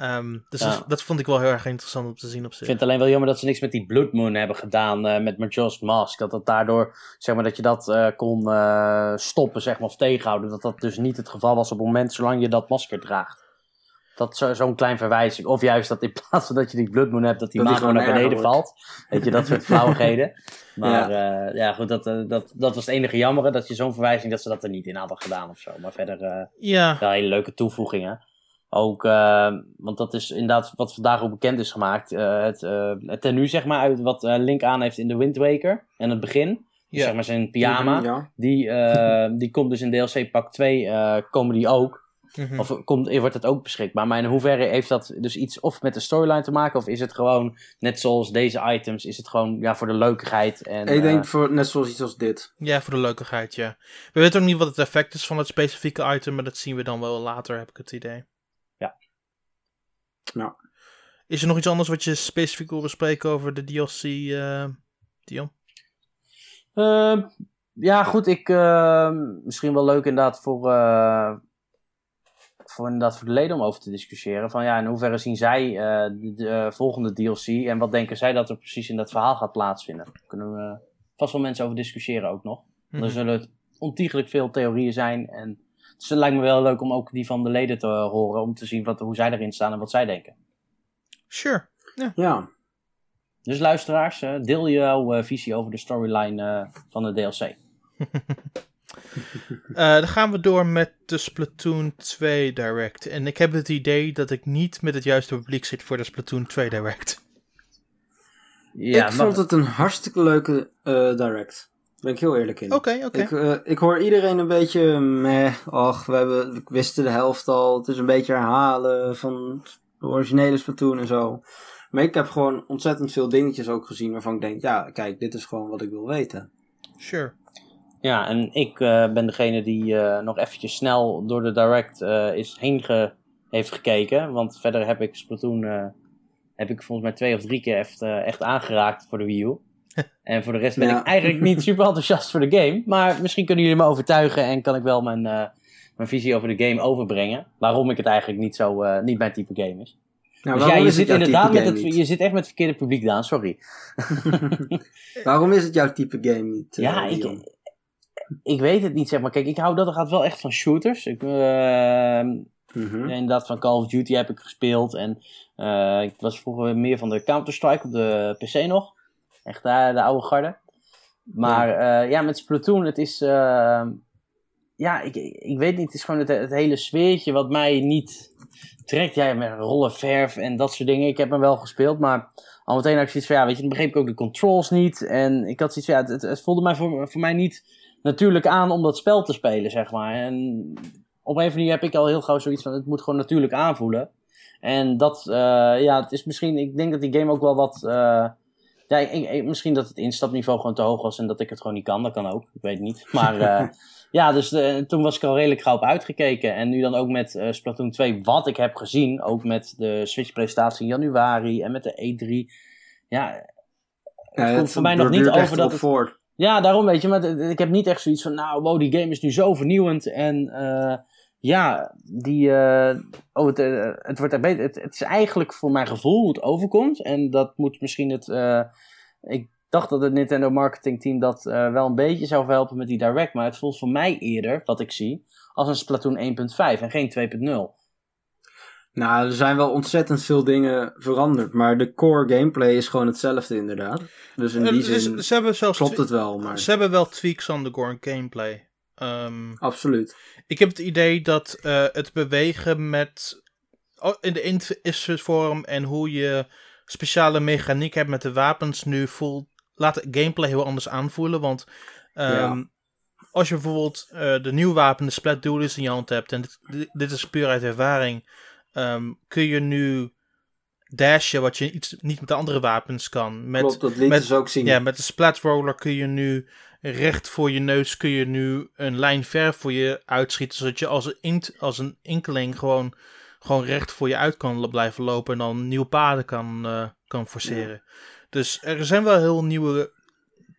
Um, dus ja. dat, dat, vond ik wel heel erg interessant om te zien op zich. Ik vind het alleen wel jammer dat ze niks met die Blood Moon hebben gedaan uh, met Majora's Mask. Dat dat daardoor, zeg maar, dat je dat uh, kon uh, stoppen, zeg maar, of tegenhouden. Dat dat dus niet het geval was op het moment zolang je dat masker draagt. Dat zo- zo'n klein verwijzing. Of juist dat in *laughs* plaats van dat je die Blood Moon hebt, dat die die gewoon naar beneden valt. Weet je, dat soort *laughs* flauwigheden. Maar ja, ja goed, dat, eh, dat, dat was het enige jammere. Dat je zo'n verwijzing, dat ze dat er niet in hadden gedaan of zo. Maar verder eh, Ja, wel hele leuke toevoegingen. Ook, eh, want dat is inderdaad wat vandaag ook bekend is gemaakt. eh, het, eh het tenue, zeg maar, uit wat Link aan heeft in de Wind Waker. En het begin. Dus Ja. zeg maar zijn pyjama. Ja. Die, eh, die komt dus in DLC pak 2, eh, komen die ook. mhm. Of komt, wordt het ook beschikbaar. Maar in hoeverre heeft dat dus iets of met de storyline te maken? Of is het gewoon, net zoals deze items, is het gewoon ja, voor de leukigheid? En, Ik denk voor, net zoals iets als dit. ja, voor de leukigheid, ja. We weten ook niet wat het effect is van het specifieke item, maar dat zien we dan wel later, heb ik het idee. Ja. Is er nog iets anders wat je specifiek wil bespreken over de DLC, eh Dion? Ehm, ja, goed. Ik, ehm, misschien wel leuk inderdaad voor, eh, voor, inderdaad voor de leden om over te discussiëren. Van ja, in hoeverre zien zij eh, de, de, volgende DLC en wat denken zij dat er precies in dat verhaal gaat plaatsvinden? Daar kunnen we vast wel mensen over discussiëren ook nog. Mhm. Er zullen ontiegelijk veel theorieën zijn. En dus het lijkt me wel leuk om ook die van de leden te horen. Om te zien wat, hoe zij erin staan en wat zij denken. Sure. Ja. Dus luisteraars, eh, deel jouw eh, visie over de storyline eh, van de DLC. *laughs* *laughs* Eh, dan gaan we door met de Splatoon 2 Direct. En ik heb het idee dat ik niet met het juiste publiek zit voor de Splatoon 2 Direct. Ja, ik maar- vond het een hartstikke leuke eh, direct. Ben ik heel eerlijk in. Oké, oké. Ik, eh, ik hoor iedereen een beetje meh. Och, we, hebben, we wisten de helft al. Het is een beetje herhalen van de originele Splatoon en zo. Maar ik heb gewoon ontzettend veel dingetjes ook gezien waarvan ik denk, ja, kijk, dit is gewoon wat ik wil weten. Sure. Ja, en ik eh, ben degene die eh, nog eventjes snel door de Direct eh, is heen ge- heeft gekeken. Want verder heb ik Splatoon, eh, heb ik volgens mij twee of drie keer echt, eh, echt aangeraakt voor de Wii U. *laughs* en voor de rest ben Ja. ik eigenlijk niet *laughs* super enthousiast voor de game. Maar misschien kunnen jullie me overtuigen en kan ik wel mijn, eh, mijn visie over de game overbrengen. Waarom ik het eigenlijk niet, zo, eh, niet mijn type game is. Nou, dus ja, je zit inderdaad met het, niet? je zit echt met het verkeerde publiek, Daan, sorry. *laughs* Waarom is het jouw type game niet? eh, Ja, Leon? ik, ik weet het niet, zeg maar. Kijk, ik hou dat gaat wel echt van shooters. Ik, eh, Mhm. ja, inderdaad, van Call of Duty heb ik gespeeld. En eh, ik was vroeger meer van de Counter-Strike op de PC nog. Echt daar, de oude garde. Maar ja, ja met Splatoon, het is... eh, ja, ik, ik weet niet. Het is gewoon het, het hele sfeertje wat mij niet trekt. Ja, met rollen, verf en dat soort dingen. Ik heb hem wel gespeeld, maar al meteen had ik zoiets van... Ja, weet je, dan begreep ik ook de controls niet. En ik had zoiets van... Ja, het, het, voelde mij voor, voor mij niet natuurlijk aan om dat spel te spelen, zeg maar. En op een of andere manier heb ik al heel gauw zoiets van... Het moet gewoon natuurlijk aanvoelen. En dat, eh, ja, het is misschien... Ik denk dat die game ook wel wat... eh, ja, ik, ik- misschien dat het instapniveau gewoon te hoog was en dat ik het gewoon niet kan. Dat kan ook, ik weet het niet. Maar *laughs* eh, ja, dus eh, toen was ik al redelijk gauw op uitgekeken. En nu dan ook met eh, Splatoon 2, wat ik heb gezien. Ook met de Switch-presentatie in januari en met de E3. Ja, Ja, komt het voor mij nog niet over dat het- voor. ja, daarom weet je. Maar het- ik heb niet echt zoiets van, nou, wow, die game is nu zo vernieuwend. En ja, die, eh, oh, het, eh, het wordt er beter. Het, het is eigenlijk voor mijn gevoel hoe het overkomt. En dat moet misschien het. eh, ik dacht dat het Nintendo marketing team dat eh, wel een beetje zou helpen met die direct. Maar het voelt voor mij eerder, wat ik zie, als een Splatoon 1.5 en geen 2.0. Nou, er zijn wel ontzettend veel dingen veranderd. Maar de core gameplay is gewoon hetzelfde inderdaad. Dus in die ze- zin ze hebben zelfs klopt het wel. Maar Ze hebben wel tweaks aan de gore gameplay. Ehm, absoluut. ik heb het idee dat eh, het bewegen met. oh, in de infinite vorm en hoe je speciale mechaniek hebt met de wapens nu voelt. Laat het gameplay heel anders aanvoelen. Want ehm, Ja. als je bijvoorbeeld eh, de nieuwe wapen, de Splat Duelist in je hand hebt. En dit, dit- dit is puur uit ervaring. ehm, kun je nu dashen wat je iets, niet met de andere wapens kan. Met, Klopt, dat liet met- dus ook zien. ja, met de splat roller kun je nu recht voor je neus kun je nu een lijn ver voor je uitschieten, zodat je als een, int, als een inkeling gewoon, gewoon recht voor je uit kan blijven lopen en dan nieuwe paden kan, eh, kan forceren. Dus er zijn wel heel nieuwe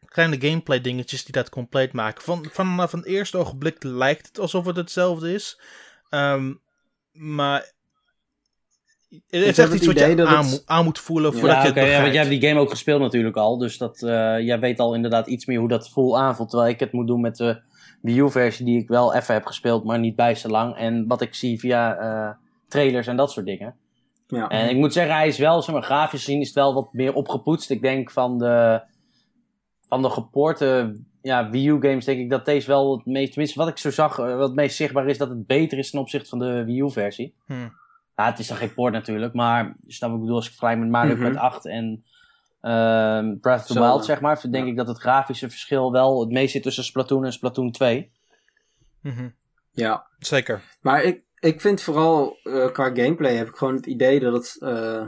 kleine gameplay dingetjes die dat compleet maken. Van, vanaf het eerste ogenblik lijkt het alsof het hetzelfde is. Ehm, maar het is echt iets wat je aan, het- moet- aan moet voelen Ja, voordat ja, je oké, het ja, want begrijpt. jij hebt die game ook gespeeld natuurlijk al. Dus dat, eh, jij weet al inderdaad iets meer hoe dat voel aanvoelt. Terwijl ik het moet doen met de Wii U-versie die ik wel even heb gespeeld, maar niet bij zo lang. En wat ik zie via eh, trailers en dat soort dingen. Ja. En ik moet zeggen, hij is wel, zeg maar, grafisch gezien is het wel wat meer opgepoetst. Ik denk van de, van de gepoorte ja, Wii U games, denk ik dat deze wel het meest, tenminste wat ik zo zag, eh, wat het meest zichtbaar is, dat het beter is ten opzichte van de Wii U versie. Hmm. Ja, het is dan geen port natuurlijk, maar je snapt wat ik bedoel, als ik vergelijk met Mario Mhm. Kart 8 en ehm, Breath of the Zelda. Wild, zeg maar, denk Ja. ik dat het grafische verschil wel het meest zit tussen Splatoon en Splatoon 2. Mhm. ja. Zeker. Maar ik, ik vind vooral eh, qua gameplay heb ik gewoon het idee dat het eh,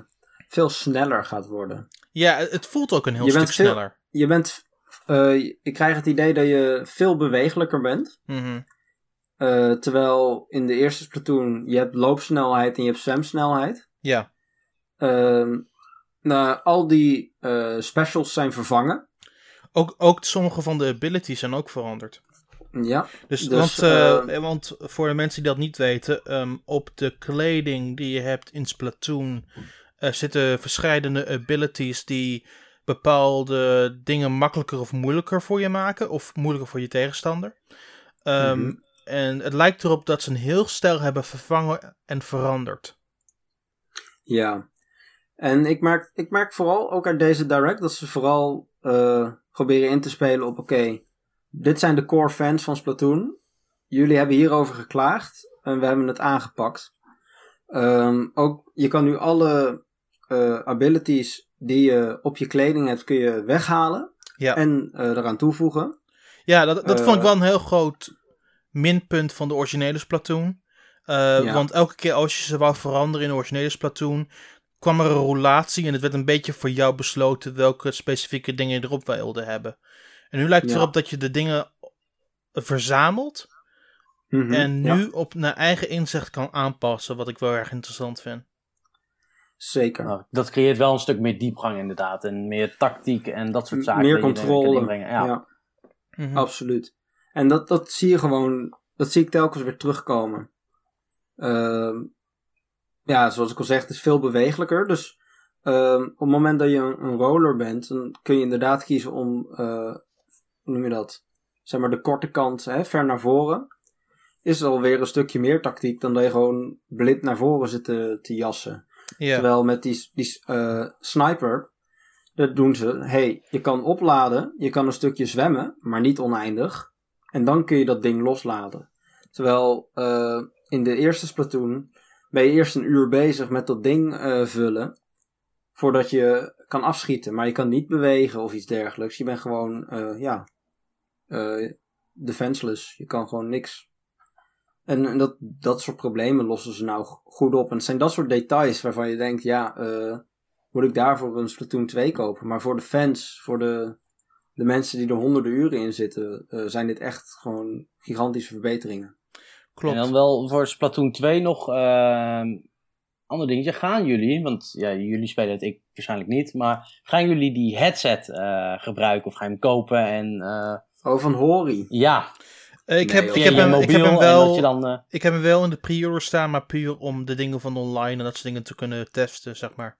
veel sneller gaat worden. Ja, het voelt ook een heel Je stuk bent veel- sneller. Je bent, eh, ik krijg het idee dat je veel bewegelijker bent. Mhm. Eh, terwijl in de eerste Splatoon je hebt loopsnelheid en je hebt zwemsnelheid. Ja. Ehm, nou, al die eh, specials zijn vervangen. Ook, ook sommige van de abilities zijn ook veranderd. Ja, Dus, Dus, want, eh, eh, want voor de mensen die dat niet weten, ehm, op de kleding die je hebt in Splatoon zitten verschillende abilities die bepaalde dingen makkelijker of moeilijker voor je maken, of moeilijker voor je tegenstander. Ehm, Mhm. En het lijkt erop dat ze een heel stijl hebben vervangen en veranderd. ja. En ik merk, ik merk vooral ook uit deze direct dat ze vooral eh, proberen in te spelen op: oké, dit zijn de core fans van Splatoon. Jullie hebben hierover geklaagd en we hebben het aangepakt. Ehm, ook, je kan nu alle eh, abilities die je op je kleding hebt, kun je weghalen Ja. en eh, eraan toevoegen. Ja, dat, dat vond ik wel een heel groot minpunt van de originele Splatoon. Eh, Ja. Want elke keer als je ze wou veranderen in de originele Splatoon, kwam er een roulatie en het werd een beetje voor jou besloten welke specifieke dingen je erop wilde hebben. En nu lijkt het Ja. erop dat je de dingen verzamelt Mhm, en ja, nu op naar eigen inzicht kan aanpassen, wat ik wel erg interessant vind. zeker. Nou, dat creëert wel een stuk meer diepgang inderdaad. En meer tactiek en dat soort zaken. Meer controle. ja. Mhm. Absoluut. En dat, dat zie je gewoon, dat zie ik telkens weer terugkomen. Ehm, ja, zoals ik al zeg, het is veel bewegelijker. Dus ehm, op het moment dat je een, een roller bent, dan kun je inderdaad kiezen om, eh, hoe noem je dat? Zeg maar de korte kant, hè, ver naar voren. Is alweer een stukje meer tactiek dan dat je gewoon blind naar voren zit te, te jassen. Ja. Terwijl met die, die eh, sniper, dat doen ze. hey, je kan opladen, je kan een stukje zwemmen, maar niet oneindig. En dan kun je dat ding losladen. Terwijl eh, in de eerste Splatoon ben je eerst een uur bezig met dat ding eh, vullen. Voordat je kan afschieten. Maar je kan niet bewegen of iets dergelijks. Je bent gewoon, eh, ja, defenseless. Je kan gewoon niks. En, dat, dat soort problemen lossen ze nou goed op. En het zijn dat soort details waarvan je denkt, ja, moet ik daarvoor een Splatoon 2 kopen? Maar voor de fans, voor de, de mensen die er honderden uren in zitten, eh, zijn dit echt gewoon gigantische verbeteringen. Klopt. En dan wel voor Splatoon 2 nog ehm ander dingetje. Gaan jullie, want ja, jullie spelen het, ik waarschijnlijk niet, maar gaan jullie die headset eh, gebruiken of ga je hem kopen? En eh, Oh, van Hori. ja, ik, Nee, heb, ik, heb hem, ik heb hem wel. dat je dan... eh, Ik heb hem wel in de pre-order staan, maar puur om de dingen van online en dat soort dingen te kunnen testen, zeg maar.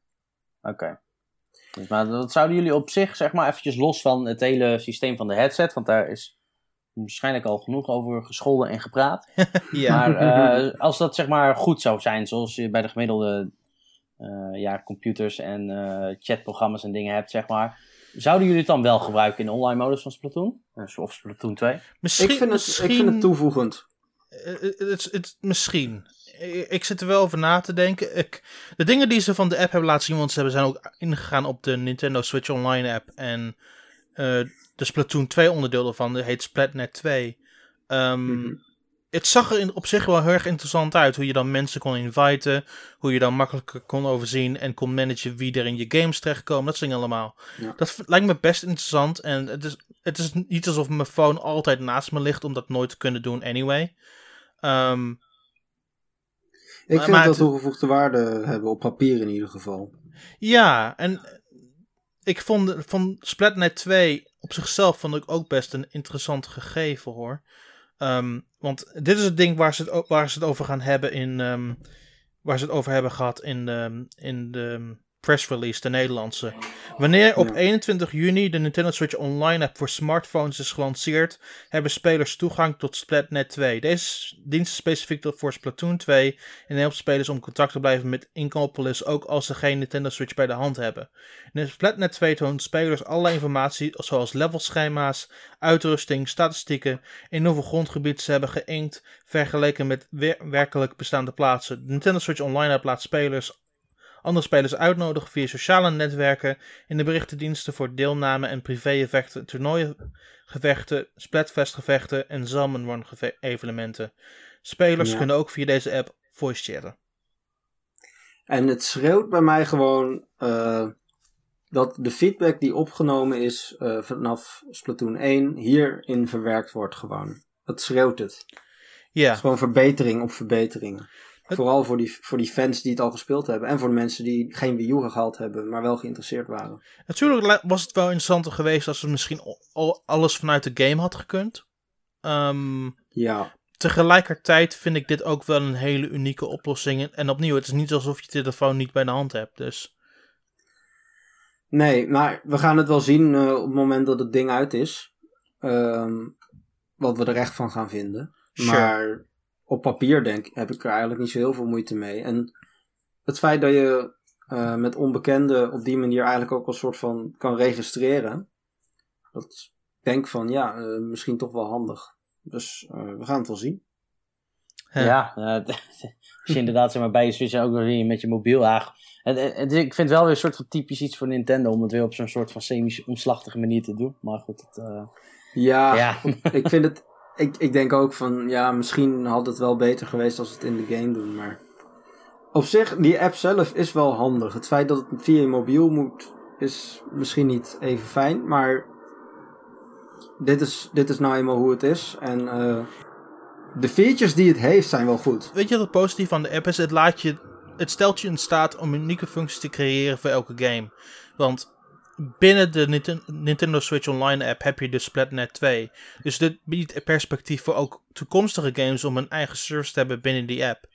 Oké. Dus, maar dat zouden jullie op zich, zeg maar, eventjes los van het hele systeem van de headset, want daar is waarschijnlijk al genoeg over gescholden en gepraat. *laughs* Ja. Maar eh, als dat zeg maar goed zou zijn, zoals je bij de gemiddelde eh, ja, computers en eh, chatprogramma's en dingen hebt, zeg maar. Zouden jullie het dan wel gebruiken in de online modus van Splatoon? Eh, Of Splatoon 2? misschien, Ik vind, het, misschien, ik vind het toevoegend. het, is- het, misschien. Ik, zit er wel over na te denken. Ik, de dingen die ze van de app hebben laten zien, want ze hebben, zijn ook ingegaan op de Nintendo Switch Online app. En eh, de Splatoon 2 onderdeel dat heet Splatnet 2. Ehm, Mhm. Het zag er in, op zich wel heel erg interessant uit. Hoe je dan mensen kon inviten. Hoe je dan makkelijker kon overzien. En kon managen wie er in je games terechtkomen. Dat soort dingen allemaal. Ja. Dat lijkt me best interessant. En het is, het is niet alsof mijn phone altijd naast me ligt. Om dat nooit te kunnen doen anyway. Ehm, Ik vind maar dat het- toegevoegde waarde hebben, op papier in ieder geval. ja, en ik vond van Splatnet 2 op zichzelf vond ik ook best een interessant gegeven hoor. Ehm, want dit is het ding waar ze het, waar ze het over gaan hebben in. ehm, waar ze het over hebben gehad in de, in de press release, de Nederlandse. Wanneer op Ja. 21 juni de Nintendo Switch Online app voor smartphones is gelanceerd, hebben spelers toegang tot Splatnet 2. Deze dienst is specifiek voor Splatoon 2 en helpt spelers om contact te blijven met Inkopolis ook als ze geen Nintendo Switch bij de hand hebben. In Splatnet 2 toont spelers allerlei informatie zoals levelschema's, uitrusting, statistieken en hoeveel grondgebied ze hebben geïnkt vergeleken met wer- werkelijk bestaande plaatsen. De Nintendo Switch Online app laat spelers andere spelers uitnodigen via sociale netwerken in de berichtendiensten voor deelname en privé-evenementen, toernooigevechten, splatfestgevechten en Salmon Run evenementen. Spelers Ja. kunnen ook via deze app voice chatten. En het schreeuwt bij mij gewoon eh, dat de feedback die opgenomen is eh, vanaf Splatoon 1 hierin verwerkt wordt gewoon. Dat schreeuwt het. Het Ja, is gewoon verbetering op verbeteringen. Het- Vooral voor die, voor die fans die het al gespeeld hebben. En voor de mensen die geen Wii U gehaald hebben, maar wel geïnteresseerd waren. natuurlijk li- was het wel interessanter geweest als het misschien al- al alles vanuit de game had gekund. Ehm, Ja, tegelijkertijd vind ik dit ook wel een hele unieke oplossing. En opnieuw, het is niet alsof je telefoon niet bij de hand hebt. Dus Nee, maar we gaan het wel zien eh, op het moment dat het ding uit is. Ehm, wat we er echt van gaan vinden. Sure. Maar op papier denk heb ik er eigenlijk niet zo heel veel moeite mee. En het feit dat je eh, met onbekenden op die manier eigenlijk ook een soort van kan registreren. Dat ik denk van ja, eh, misschien toch wel handig. Dus eh, we gaan het wel zien. hè. Ja, *laughs* als je inderdaad zeg maar, bij je Switch ook nog weer met je mobiel ja, het, het- het- Ik vind het wel weer een soort van typisch iets voor Nintendo om het weer op zo'n soort van semi-omslachtige manier te doen. Maar goed, het, eh, Ja, ja. *laughs* ik vind het. Ik, ik denk ook van ja, misschien had het wel beter geweest als we het in de game doen. Maar op zich, die app zelf is wel handig. Het feit dat het via je mobiel moet, is misschien niet even fijn. Maar dit is, dit is nou eenmaal hoe het is. En eh, de features die het heeft zijn wel goed. Weet je wat het positief aan de app is? Het, laat je, het stelt je in staat om unieke functies te creëren voor elke game. Want binnen de Ninten- Nintendo Switch Online app heb je de Splatnet 2. Dus dit biedt perspectief voor ook toekomstige games om een eigen service te hebben binnen die app.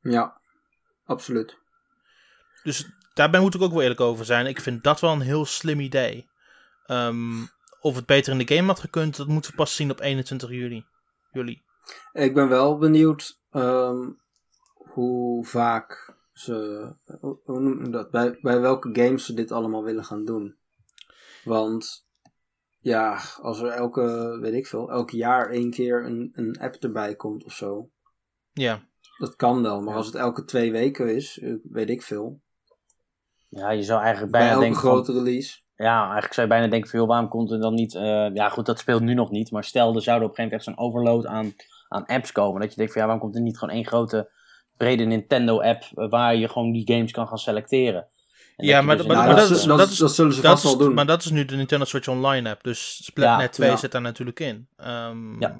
Ja, absoluut. Dus daarbij moet ik ook wel eerlijk over zijn. Ik vind dat wel een heel slim idee. Ehm, of het beter in de game had gekund, dat moeten we pas zien op 21 juli. juli. Ik ben wel benieuwd ehm, hoe vaak ze. Hoe hoe noem je dat? Bij, bij welke games ze dit allemaal willen gaan doen. Want ja, als er elke, weet ik veel, elk jaar één keer een, een app erbij komt of zo. Ja, Dat kan wel, maar Ja. als het elke twee weken is, eh, weet ik veel. ja, je zou eigenlijk Bij bijna elke denken van, grote release. Ja, eigenlijk zou je bijna denken van, joh, waarom komt er dan niet... eh, ja, goed, dat speelt nu nog niet. Maar stel, er zou er op een gegeven moment echt zo'n overload aan, aan apps komen. Dat je denkt van, ja, waarom komt er niet gewoon één grote, brede Nintendo-app... eh, waar je gewoon die games kan gaan selecteren? En Ja, maar dus dat- maar dat, dat is- dat, is- dat zullen ze dat vast wel doen. maar dat is nu de Nintendo Switch Online app. Dus Splatnet Ja, 2 ja. zit daar natuurlijk in. Ehm, Ja.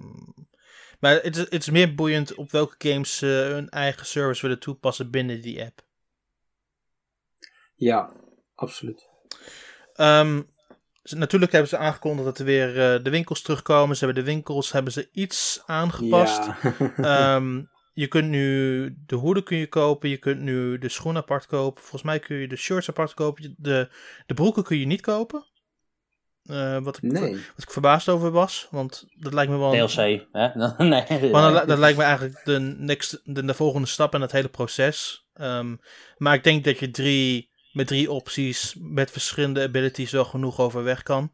Maar het is, het is meer boeiend op welke games ze hun eigen service willen toepassen binnen die app. Ja, absoluut. Ehm, ze- natuurlijk hebben ze aangekondigd dat er weer eh, de winkels terugkomen. Ze hebben de winkels hebben ze iets aangepast. Ja. *laughs* Ehm, je kunt nu de hoeden kun je kopen, je kunt nu de schoenen apart kopen. Volgens mij kun je de shirts apart kopen. De, de broeken kun je niet kopen. Eh, wat, ik, nee. wat ik verbaasd over was, want dat lijkt me wel... een- DLC, hè? *laughs* nee. *laughs* Maar dat, dat lijkt me eigenlijk de, next, de, de volgende stap in het hele proces. Ehm, maar ik denk dat je drie, met drie opties, met verschillende abilities, wel genoeg overweg kan.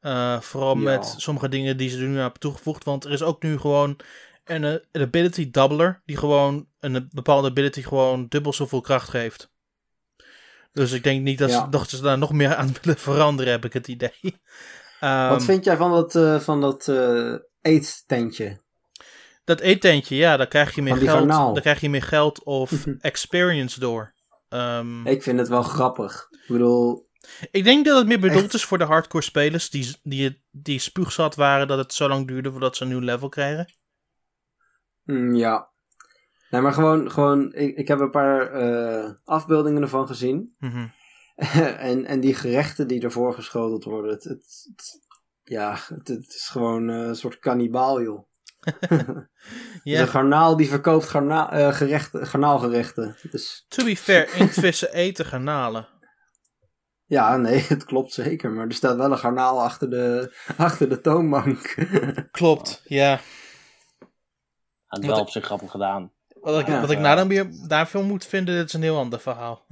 Eh, vooral Ja. met sommige dingen die ze er nu aan hebben toegevoegd. Want er is ook nu gewoon een, eh, een ability doubler, die gewoon een bepaalde ability gewoon dubbel zoveel kracht geeft. Dus ik denk niet dat, Ja. ze, dat ze daar nog meer aan *laughs* willen veranderen, heb ik het idee. Ehm, Wat vind jij van dat, eh van dat eh, eettentje? Dat eetentje, ja, daar krijg je meer geld. garnaal. Daar krijg je meer geld of experience door. Ehm, Ik vind het wel grappig. Ik bedoel, ik denk dat het meer bedoeld echt. is voor de hardcore spelers die, die, die spuugzat waren dat het zo lang duurde voordat ze een nieuw level kregen. Mm, ja. Nee, maar gewoon, gewoon ik, ik heb een paar eh, afbeeldingen ervan gezien. Mhm. *laughs* en, en die gerechten die ervoor geschoteld worden, het, het, het- ja, het, het is gewoon eh, een soort kannibaal, joh. *laughs* ja. een garnaal die verkoopt garna uh, gerechten, garnaalgerechten. Dus... To be fair, *laughs* inktvissen eten garnalen. Ja, nee, het klopt zeker. Maar er staat wel een garnaal achter de, achter de toonbank. klopt, ja. Had wel op zich grappig gedaan. Wat ik, ja, wat ik nou dan weer daarvoor moet vinden, dat is een heel ander verhaal.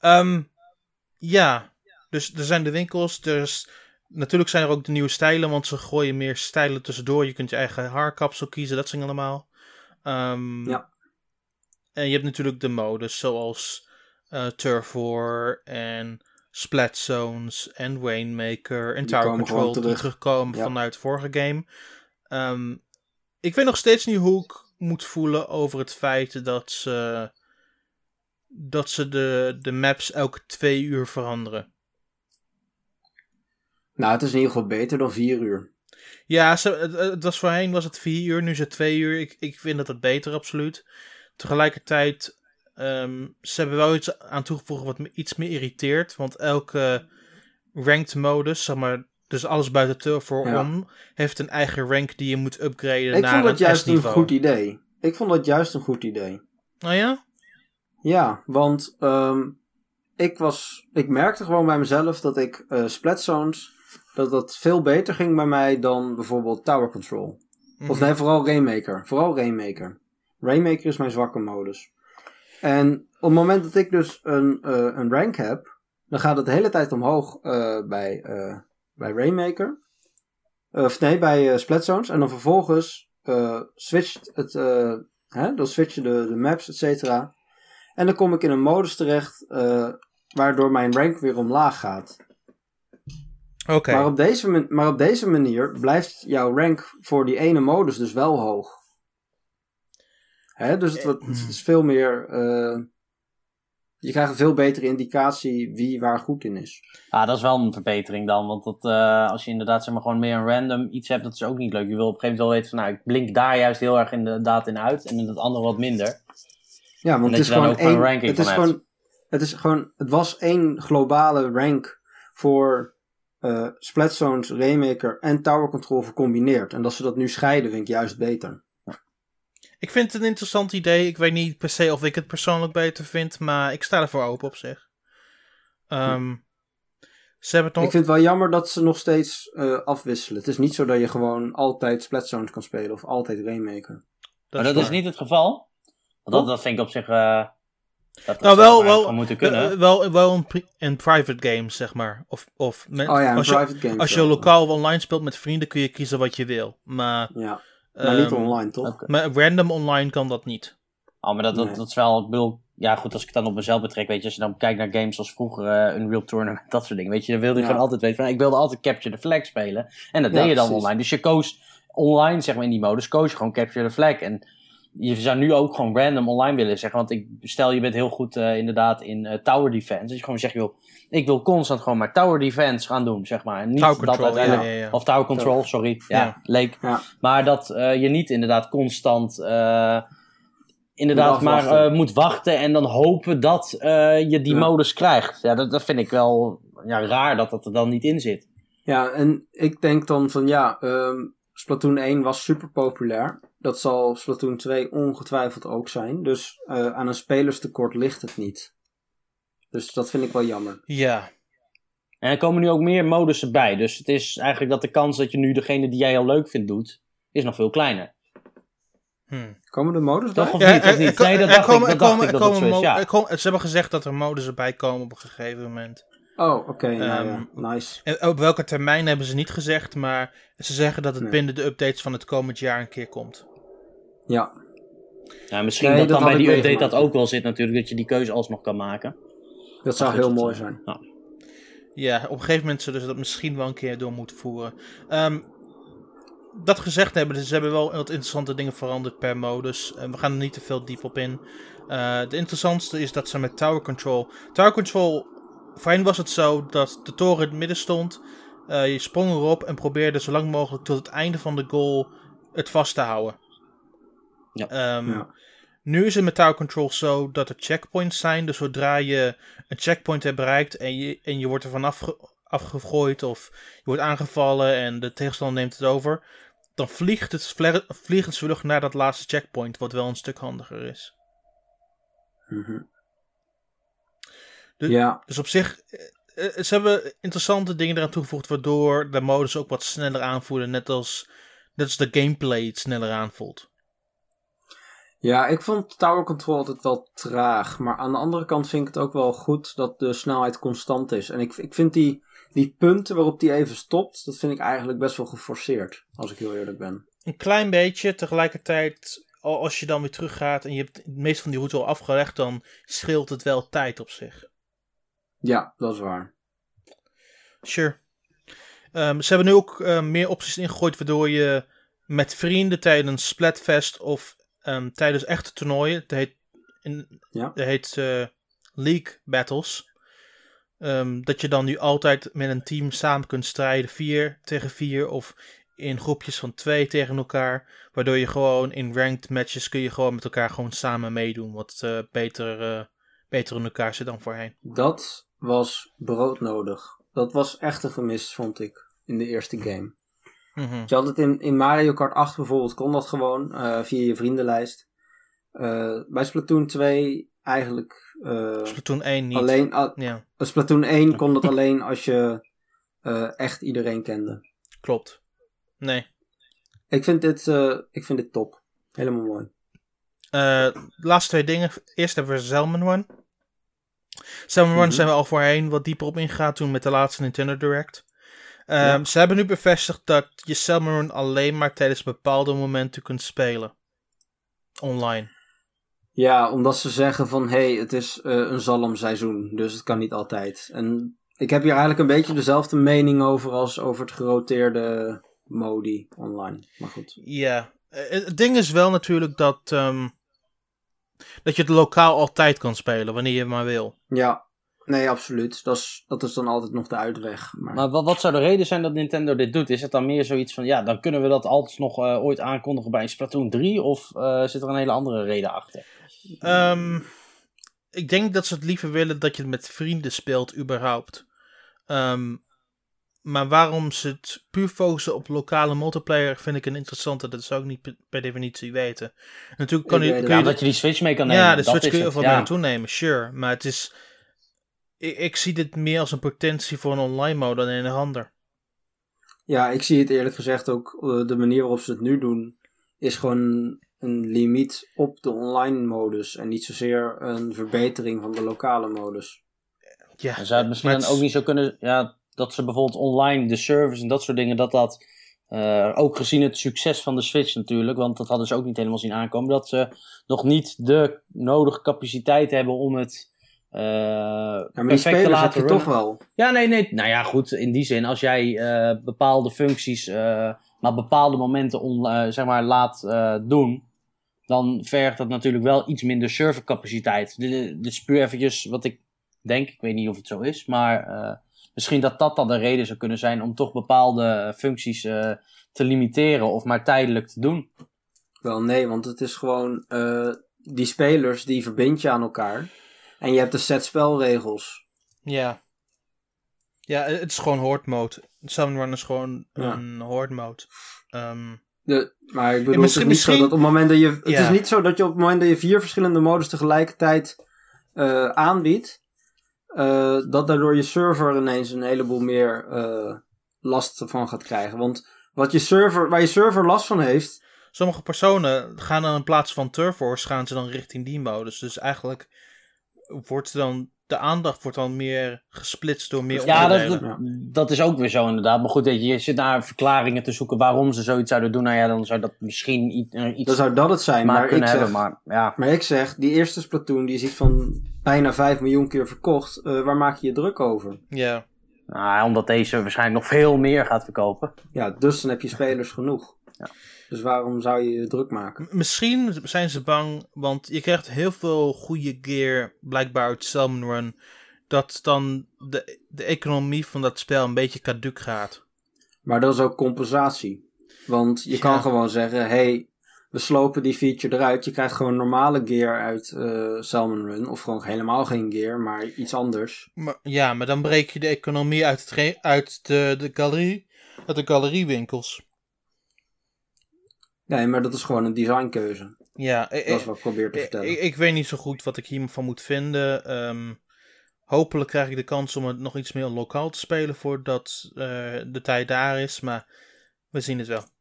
um, *laughs* ja, dus er zijn de winkels. Dus natuurlijk zijn er ook de nieuwe stijlen, want ze gooien meer stijlen tussendoor. Je kunt je eigen haarkapsel kiezen, dat zijn allemaal. Um, ja. En je hebt natuurlijk de modes, zoals uh, Turf War en Splat Zones en Rainmaker en Tower Control die terugkomen vanuit de vorige game. Um, ik weet nog steeds niet hoe ik moet voelen over het feit dat ze, dat ze de, de maps elke twee uur veranderen. Nou, het is in ieder geval beter dan vier uur. Ja, ze, het, was voorheen was het vier uur, nu is het twee uur. Ik, ik vind dat het beter, absoluut. Tegelijkertijd, um, ze hebben wel iets aan toegevoegd wat me iets meer irriteert. Want elke ranked modus, zeg maar dus alles buiten voor ja. om heeft een eigen rank die je moet upgraden ik naar vond dat juist een goed idee. Ik vond dat juist een goed idee. Oh ja? Ja, want um, ik was, ik merkte gewoon bij mezelf dat ik uh, splat zones, dat dat veel beter ging bij mij dan bijvoorbeeld Tower Control. Of mhm. nee, vooral Rainmaker. Vooral Rainmaker. Rainmaker is mijn zwakke modus. En op het moment dat ik dus een, uh, een rank heb, dan gaat het de hele tijd omhoog uh, bij bij Rainmaker. Of nee, bij uh, Splat Zones. En dan vervolgens uh, switcht het, uh, hè, dan switchen de, de maps, et cetera. En dan kom ik in een modus terecht waardoor mijn rank weer omlaag gaat. Oké. Maar, op deze, maar op deze manier blijft jouw rank voor die ene modus dus wel hoog. Hè, dus het, wordt, het is veel meer je krijgt een veel betere indicatie wie waar goed in is. Ah, dat is wel een verbetering dan. Want dat, uh, als je inderdaad zeg maar, gewoon meer een random iets hebt, dat is ook niet leuk. Je wil op een gegeven moment wel weten van, nou, ik blink daar juist heel erg inderdaad in uit en in het andere wat minder. Ja, want het is, gewoon één, het is gewoon, het is gewoon, het was één globale rank voor uh, Splat Zones, Raymaker en Tower Control gecombineerd. En dat ze dat nu scheiden, vind ik juist beter. Ik vind het een interessant idee. Ik weet niet per se of ik het persoonlijk beter vind, maar ik sta ervoor open op zich. Um, ze hebben toch... Ik vind het wel jammer dat ze nog steeds uh, afwisselen. Het is niet zo dat je gewoon altijd Splat Zones kan spelen of altijd Rainmaker. Dat maar dat is niet het geval. Want dat, dat vind ik op zich. Uh, dat nou, wel, wel, moeten kunnen. Uh, wel, wel in, in, private games, zeg maar. Of, of met, oh ja, in als private je, games. Als je lokaal online speelt met vrienden, kun je kiezen wat je wil. Maar ja. Maar niet ehm, online, toch? Maar random online kan dat niet. Oh, maar dat, dat, dat is wel, ik bedoel, ja goed, als ik het dan op mezelf betrek, weet je, als je dan kijkt naar games als vroeger, uh, een real tournament, *laughs* dat soort dingen, weet je, dan wilde je gewoon altijd weten van, ik wilde altijd Capture the Flag spelen. En dat deed je dan online. Dus je koos online, zeg maar, in die modus, koos je gewoon Capture the Flag. En je zou nu ook gewoon random online willen zeggen, want ik stel je bent heel goed uh, inderdaad in uh, tower defense. Dus je gewoon zegt, joh, ik wil constant gewoon maar tower defense gaan doen, zeg maar. En niet tower dat control, ja, ja, ja. Of tower control, sorry. Ja, leek. Maar dat uh, je niet inderdaad constant uh, inderdaad maar uh, moet wachten en dan hopen dat je die modus krijgt. Ja, dat, dat vind ik wel ja, raar dat dat er dan niet in zit. Ja, en ik denk dan van ja, um, Splatoon 1 was super populair. Dat zal Splatoon 2 ongetwijfeld ook zijn. Dus aan een spelerstekort ligt het niet. Dus dat vind ik wel jammer. Ja. En er komen nu ook meer modussen bij. Dus het is eigenlijk dat de kans dat je nu degene die jij heel leuk vindt doet, is nog veel kleiner. Hmm. Komen er modus bij? Toch of niet? Of niet? Nee, dat dacht ik, dat dacht ik dat dat zo is, ja. Ze hebben gezegd dat er modussen bij komen op een gegeven moment. Oh, oké. um, nice. En op welke termijn hebben ze niet gezegd, maar ze zeggen dat het nee. binnen de updates van het komend jaar een keer komt. Ja. Ja, misschien nee, dat, dat dan bij die update dat ook wel zit natuurlijk, dat je die keuze alsnog kan maken. Dat zou heel mooi zijn. Ja. ja. op een gegeven moment zullen ze dat misschien wel een keer door moeten voeren. Um, dat gezegd hebben, ze hebben wel wat interessante dingen veranderd per modus. We gaan er niet te veel diep op in. Uh, de interessantste is dat ze met Tower Control. Tower Control, voorheen was het zo dat de toren in het midden stond. Uh, je sprong erop en probeerde zo lang mogelijk tot het einde van de goal het vast te houden. Ja. Um, ja. Nu is het met Tower Control zo dat er checkpoints zijn. Dus zodra je een checkpoint hebt bereikt en je, en je wordt er vanaf afgegooid of je wordt aangevallen en de tegenstander neemt het over, dan vliegt het vle- vliegensvlug naar dat laatste checkpoint, wat wel een stuk handiger is. Mhm. De- ja, Dus op zich, eh, eh, ze hebben interessante dingen eraan toegevoegd, waardoor de modus ook wat sneller aanvoelen, net als, net als de gameplay het sneller aanvoelt. Ja, ik vond Tower Control altijd wel traag. Maar aan de andere kant vind ik het ook wel goed dat de snelheid constant is. En ik, ik vind die, die punten waarop die even stopt, dat vind ik eigenlijk best wel geforceerd. Als ik heel eerlijk ben. Een klein beetje, tegelijkertijd, al- als je dan weer teruggaat en je hebt het meeste van die route al afgelegd, dan scheelt het wel tijd op zich. Ja, dat is waar. Sure. Ehm, ze hebben nu ook eh, meer opties ingegooid, waardoor je met vrienden tijdens Splatfest of ehm, tijdens echte toernooien, dat heet, in, Ja. dat heet eh, League Battles, ehm, dat je dan nu altijd met een team samen kunt strijden, vier tegen vier of in groepjes van twee tegen elkaar, waardoor je gewoon in ranked matches kun je gewoon met elkaar gewoon samen meedoen, wat eh, beter, eh, beter in elkaar zit dan voorheen. Dat was broodnodig. Dat was echt een gemis, vond ik, in de eerste game. Mhm. Je had het in, in Mario Kart 8 bijvoorbeeld, kon dat gewoon eh, via je vriendenlijst. Eh, bij Splatoon 2 eigenlijk eh, Splatoon 1 niet. alleen... Ja, Splatoon 1 kon dat *laughs* alleen als je echt iedereen kende. klopt. Nee. Ik vind dit, ik vind dit top. Helemaal mooi. Laatste twee dingen. Eerst hebben we Salmon Run. Mhm. zijn we al voorheen wat dieper op ingegaan toen met de laatste Nintendo Direct. Ehm, Ja. Ze hebben nu bevestigd dat je Salmon Run alleen maar tijdens bepaalde momenten kunt spelen. Online. Ja, omdat ze zeggen van, hé, hey, het is eh, een zalmseizoen, dus het kan niet altijd. En ik heb hier eigenlijk een beetje dezelfde mening over als over het geroteerde modi online. Maar goed. Ja. Eh, het ding is wel natuurlijk dat, ehm, dat je het lokaal altijd kan spelen, wanneer je maar wil. Ja, nee, absoluut. Dat is, dat is dan altijd nog de uitweg. Maar, Maar wat, wat zou de reden zijn dat Nintendo dit doet? Is het dan meer zoiets van, ja, dan kunnen we dat altijd nog eh, ooit aankondigen bij Splatoon 3? Of eh, zit er een hele andere reden achter? Ehm, ik denk dat ze het liever willen dat je het met vrienden speelt, überhaupt. Ehm, maar waarom ze het puur focussen op lokale multiplayer, vind ik een interessante. Dat zou ik niet per- definitie weten. Natuurlijk kan Ik je, kun het. je Ja, dat je die Switch mee kan nemen. ja, de dat Switch kun je van ja. mee toenemen, sure. Maar het is. Ik, ik zie dit meer als een potentie voor een online mode dan een ander. Ja, ik zie het eerlijk gezegd ook, eh, de manier waarop ze het nu doen, is gewoon een limiet op de online modus. En niet zozeer een verbetering van de lokale modus. Ja, zou het misschien dan ook niet zo kunnen, ja, dat ze bijvoorbeeld online de service en dat soort dingen, dat dat, eh, ook gezien het succes van de Switch natuurlijk, want dat hadden ze ook niet helemaal zien aankomen, dat ze nog niet de nodige capaciteit hebben om het Ja, maar die te heb laten je toch wel. Ja, nee, nee. Nou ja, goed. In die zin, als jij eh, bepaalde functies maar bepaalde momenten on, zeg maar, laat doen, dan vergt dat natuurlijk wel iets minder servercapaciteit. Dit, is puur eventjes wat ik denk. Ik weet niet of het zo is, maar misschien dat dat dan de reden zou kunnen zijn om toch bepaalde functies eh, te limiteren of maar tijdelijk te doen. Wel nee, want het is gewoon, eh, die spelers die verbind je aan elkaar. En je hebt een set spelregels. Ja. Ja, het is gewoon horde mode. Summon Run is gewoon Ja. een horde mode. Ehm, De, maar ik bedoel, misschien- het is niet zo dat op het moment dat je, het Ja. is niet zo dat je op het moment dat je vier verschillende modus tegelijkertijd eh, aanbiedt, eh, dat daardoor je server ineens een heleboel meer eh, last van gaat krijgen. Want wat je server, waar je server last van heeft, sommige personen gaan dan in plaats van Turf Wars, gaan ze dan richting die modus. Dus eigenlijk wordt dan de aandacht wordt dan meer gesplitst door meer Ja, dat, onderdelen. dat, dat is ook weer zo inderdaad. Maar goed, je, je zit naar verklaringen te zoeken waarom ze zoiets zouden doen. Nou ja, dan zou dat misschien iets, iets dan zou dat het zijn. maar Maar ik, zeg, hebben. Maar ja, maar ik zeg, die eerste Splatoon, die is iets van bijna 5 miljoen keer verkocht. Eh, waar maak je je druk over? Ja. nou, omdat deze waarschijnlijk nog veel meer gaat verkopen. Ja, dus dan heb je spelers genoeg. Ja. Dus waarom zou je je druk maken? Misschien zijn ze bang, want je krijgt heel veel goede gear, blijkbaar uit Salmon Run, dat dan de, de economie van dat spel een beetje caduc gaat. Maar dat is ook compensatie. Want je Ja. kan gewoon zeggen: hé, hey, we slopen die feature eruit. Je krijgt gewoon normale gear uit uh, Salmon Run. Of gewoon helemaal geen gear, maar iets anders. Maar, ja, maar dan breek je de economie uit, het uit de, de galerie, uit de galeriewinkels. Nee, maar dat is gewoon een designkeuze. Ja, dat is wat ik probeer te vertellen. Ik, ik, weet niet zo goed wat ik hiervan moet vinden. Um, hopelijk krijg ik de kans om het nog iets meer lokaal te spelen voordat uh, de tijd daar is. Maar we zien het wel.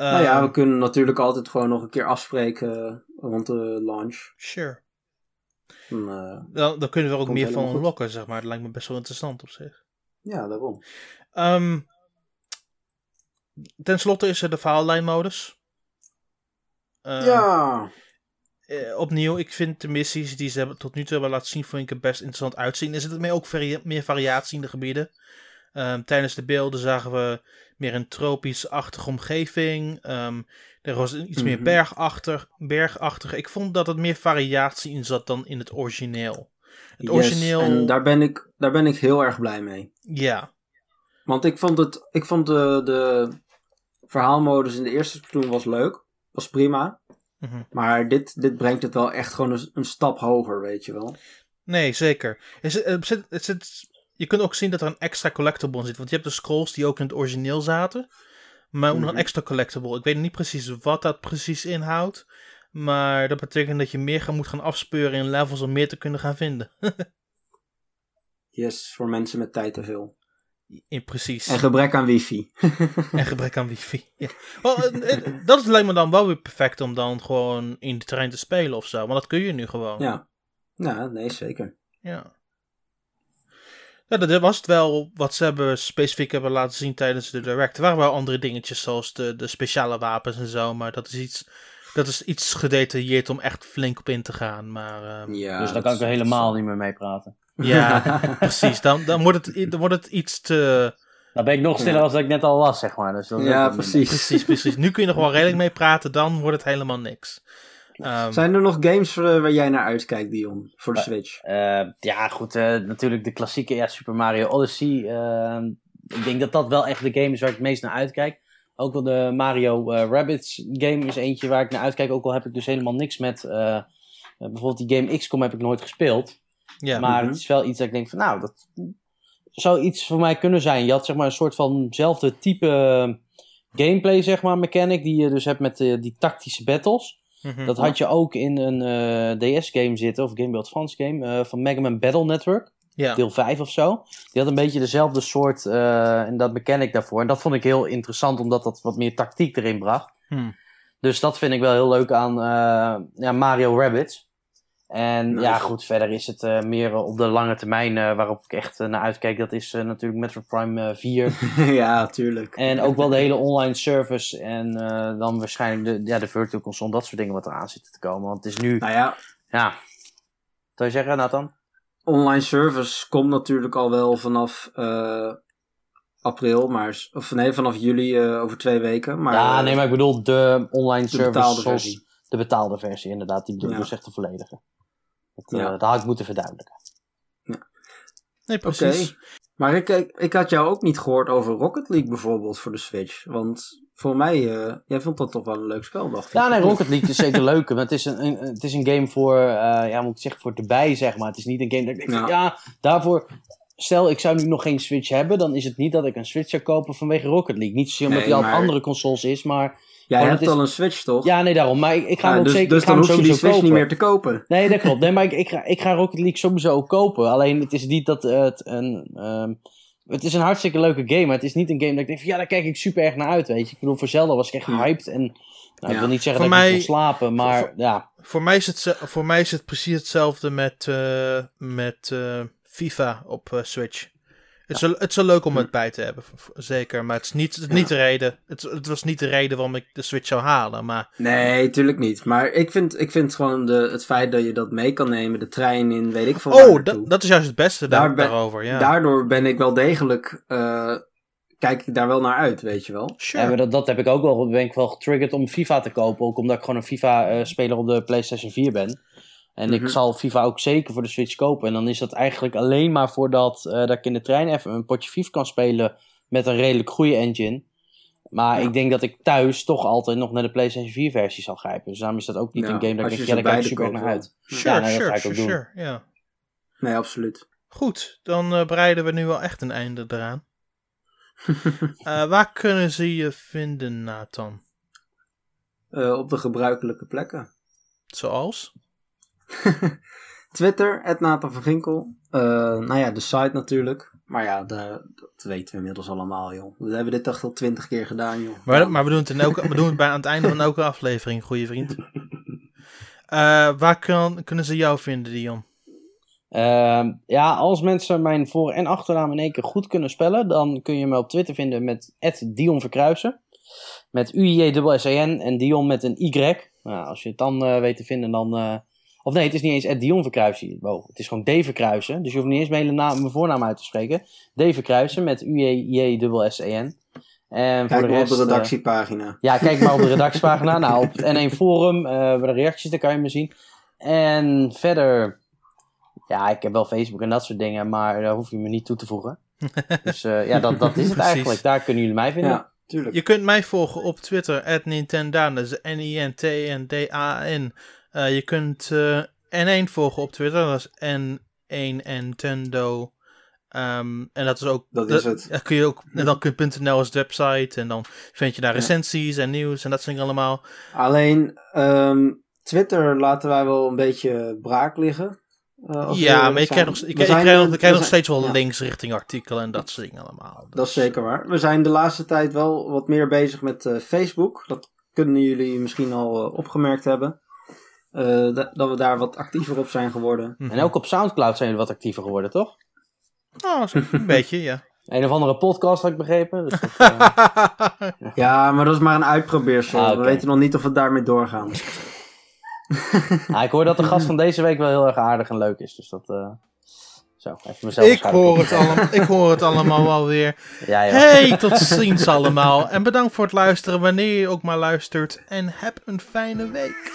Nou ja, we ehm, kunnen natuurlijk altijd gewoon nog een keer afspreken rond de launch. Sure. uh, dan, dan, kunnen we er ook meer van lokken, zeg maar. Dat lijkt me best wel interessant op zich. Ja, daarom. Um, ten slotte is er de verhaallijnmodus. Uh, ja. Uh, opnieuw, ik vind de missies die ze hebben, tot nu toe hebben laten zien, vind ik er best interessant uitzien. Er zit meer ook meer variatie in de gebieden. Um, tijdens de beelden zagen we meer een tropisch-achtige omgeving. Um, er was iets meer mhm. bergachtig, bergachtig. Ik vond dat er meer variatie in zat dan in het origineel. Het yes, origineel... En daar ben, ik, daar ben ik heel erg blij mee. Ja. Want ik vond, het, ik vond de, de verhaalmodus in de eerste Splatoon was leuk. Was prima. Mhm. Maar dit, dit brengt het wel echt gewoon een, een, stap hoger, weet je wel. Nee, zeker. Het zit, het zit, je kunt ook zien dat er een extra collectible in zit. Want je hebt de scrolls die ook in het origineel zaten. Maar ook nog een mhm. extra collectible. Ik weet niet precies wat dat precies inhoudt. Maar dat betekent dat je meer gaan, moet gaan afspeuren in levels om meer te kunnen gaan vinden. *laughs* yes, voor mensen met tijd te veel. In, precies. En gebrek aan wifi. *laughs* en gebrek aan wifi. Ja. dat lijkt me dan wel weer perfect om dan gewoon in de trein te spelen of zo. Want dat kun je nu gewoon. Ja, ja nee, zeker. Ja. Ja, dat was het wel wat ze hebben specifiek hebben laten zien tijdens de direct. Er waren wel andere dingetjes zoals de, de speciale wapens en zo. Maar dat is iets, dat is iets gedetailleerd om echt flink op in te gaan. Maar, uh, ja, dus daar kan ik er helemaal niet meer mee praten. Ja, *laughs* precies. Dan, dan, wordt het, dan wordt het iets te... Dan ben ik nog stiller ja. als ik net al was, zeg maar. Dus ja, precies. precies. Precies, Nu kun je nog wel redelijk mee praten, dan wordt het helemaal niks. Um, Zijn er nog games waar jij naar uitkijkt, Dion, voor de uh, Switch? Uh, ja, goed, uh, natuurlijk de klassieke ja, Super Mario Odyssey. Ehm, ik denk dat dat wel echt de game is waar ik het meest naar uitkijk. Ook wel de Mario uh, Rabbids game is eentje waar ik naar uitkijk. Ook al heb ik dus helemaal niks met... bijvoorbeeld die game XCOM heb ik nooit gespeeld. Ja, maar mhm. het is wel iets dat ik denk van, nou, dat zou iets voor mij kunnen zijn. Je had zeg maar een soort vanzelfde type gameplay, zeg maar, mechanic, die je dus hebt met die tactische battles. Mhm. Dat had je ook in een uh, eh, DS-game zitten, of Game Boy Advance game, uh, van Mega Man Battle Network. Ja. Deel 5 of zo. Die had een beetje dezelfde soort, uh, en dat mechanic daarvoor. En dat vond ik heel interessant, omdat dat wat meer tactiek erin bracht. Hmm. Dus dat vind ik wel heel leuk aan ja, Mario Rabbids. En ja, goed, verder is het uh, meer op de lange termijn uh, waarop ik echt uh, naar uitkijk. Dat is natuurlijk Metro Prime 4. *laughs* ja, tuurlijk. En ook wel de hele online service. En dan waarschijnlijk de, ja, de virtual console, dat soort dingen wat eraan zitten te komen. Want het is nu... Nou ja. Ja. Zou je zeggen, Nathan? Online service komt natuurlijk al wel vanaf april, maar... Of nee, vanaf juli over twee weken. Maar, ja, nee, maar ik bedoel de online de service. Betaalde versie. De betaalde versie, inderdaad. Die bedoel ik dus echt de volledige. Dat, ja. uh, dat had ik moeten verduidelijken. Ja. Nee, precies. Maar ik, ik, ik, had jou ook niet gehoord over Rocket League bijvoorbeeld voor de Switch. Want voor mij, uh, jij vond dat toch wel een leuk spel, dacht ik. Ja, nee, Rocket League is zeker leuk. Maar het is een, een, het is een game voor, uh, ja, moet ik zeggen, voor erbij, zeg maar. Het is niet een game dat ik denk, ja, ja daarvoor... Stel, ik zou nu nog geen Switch hebben, dan is het niet dat ik een Switch zou kopen vanwege Rocket League. Niet zozeer omdat nee, maar... op andere consoles is, maar Jij hebt al een Switch, toch? Ja, nee, daarom. Maar ik, ik ga hem ook dus, zeker Dus dan hoef je die Switch niet meer te kopen. *laughs* Nee, dat klopt. Nee, maar ik, ik, ga, ik ga Rocket League sowieso ook kopen. Alleen het is niet dat het een... Um, het is een hartstikke leuke game, maar het is niet een game dat ik denk van ja, daar kijk ik super erg naar uit, weet je. Ik bedoel, voor Zelda was ik echt hyped en nou, ja. ik wil niet zeggen voor dat mij, ik kon slapen, maar voor, ja. Voor mij, is het, voor mij is het precies hetzelfde met, uh, met uh, FIFA op uh, Switch. Het is, wel, het is leuk om het bij te hebben, zeker. Maar het is niet, het niet de reden. Het, het, was niet de reden waarom ik de Switch zou halen. Maar... Nee, tuurlijk niet. Maar ik vind, ik vind gewoon de, het feit dat je dat mee kan nemen, de trein in, weet ik veel. Oh, dat, dat is juist het beste daar, daarover. Ja. Daardoor ben ik wel degelijk. Uh, kijk ik daar wel naar uit, weet je wel. Sure. Ja, maar dat, dat heb ik ook wel. Ben ik wel getriggerd om FIFA te kopen. Ook omdat ik gewoon een FIFA-speler op de PlayStation 4 ben. En ik mhm. zal FIFA ook zeker voor de Switch kopen. En dan is dat eigenlijk alleen maar voordat uh, dat ik in de trein even een potje FIFA kan spelen met een redelijk goede engine. Maar Ja. ik denk dat ik thuis toch altijd nog naar de PlayStation 4 versie zal grijpen. Dus daarom is dat ook niet Ja, een game dat ik denk, ja, daar kijk ik super naar uit. Sure, Ja, nee, dat sure, ga ik ook sure, doen. sure, ja. Nee, absoluut. Goed, dan eh, breiden we nu wel echt een einde eraan. *laughs* Eh, waar kunnen ze je vinden, Nathan? Eh, op de gebruikelijke plekken. Zoals? *laughs* Twitter, Nathan van Ginkel. Eh, nou ja, de site natuurlijk. Maar ja, de- dat weten we inmiddels allemaal, joh. We hebben dit echt al twintig keer gedaan, joh. Maar, maar we doen het, in elke, we doen het bij aan het einde van elke aflevering, goede vriend. *laughs* Eh, waar kan, kunnen ze jou vinden, Dion? Ehm, ja, als mensen mijn voor- en achternaam in één keer goed kunnen spellen, dan kun je me op Twitter vinden met Dion Verkruisen. Met U-I-J-S-E-N en Dion met een Y. Nou, als je het dan eh, weet te vinden, dan... eh, of nee, het is niet eens Dion Verkruisen. Wow, het is gewoon D Verkruisen. Dus je hoeft niet eens mijn, hele naam, mijn voornaam uit te spreken. D Verkruisen met U-J-S-E-N. En voor Kijk de maar op rest... de eh, redactiepagina. ja, kijk maar op de *laughs* redactiepagina. nou, op het N1 Forum, eh, bij de reacties, daar kan je me zien. En verder, ja, ik heb wel Facebook en dat soort dingen, maar daar hoef je me niet toe te voegen. *laughs* Dus eh, ja, dat, dat is het eigenlijk. Daar kunnen jullie mij vinden. Ja, tuurlijk. Je kunt mij volgen op Twitter, at Nintendaan, dat is N-I-N-T-N-D-A-N. Eh, je kunt eh, N1 volgen op Twitter, dat is N1 Nintendo. Ehm, en dat is ook. Dat is het. Kun je ook. En dan kun je .nl als website. En dan vind je daar Ja. recensies en nieuws en dat soort dingen allemaal. Alleen, ehm, Twitter laten wij wel een beetje braak liggen. eh, ja, maar je krijgt nog, je, je krijgt we nog steeds wel ja. links richting artikelen en dat soort dingen allemaal. Dat is zeker waar. We zijn de laatste tijd wel wat meer bezig met Facebook. Dat kunnen jullie misschien al opgemerkt hebben. Eh, dat, dat we daar wat actiever op zijn geworden. En ook op Soundcloud zijn jullie wat actiever geworden, toch? Oh, zo- een *laughs* beetje, ja. Een of andere podcast had ik begrepen. Dus dat, eh, *laughs* Ja, maar dat is maar een uitprobeersel. Ah. We weten nog niet of we daarmee doorgaan. *laughs* ah, ik hoor dat de gast van deze week wel heel erg aardig en leuk is. Dus dat... eh, zo, even mezelf ik, hoor het allemaal, ik hoor het allemaal wel weer. Ja, ja. Hey, tot ziens allemaal. En bedankt voor het luisteren wanneer je ook maar luistert. En heb een fijne week.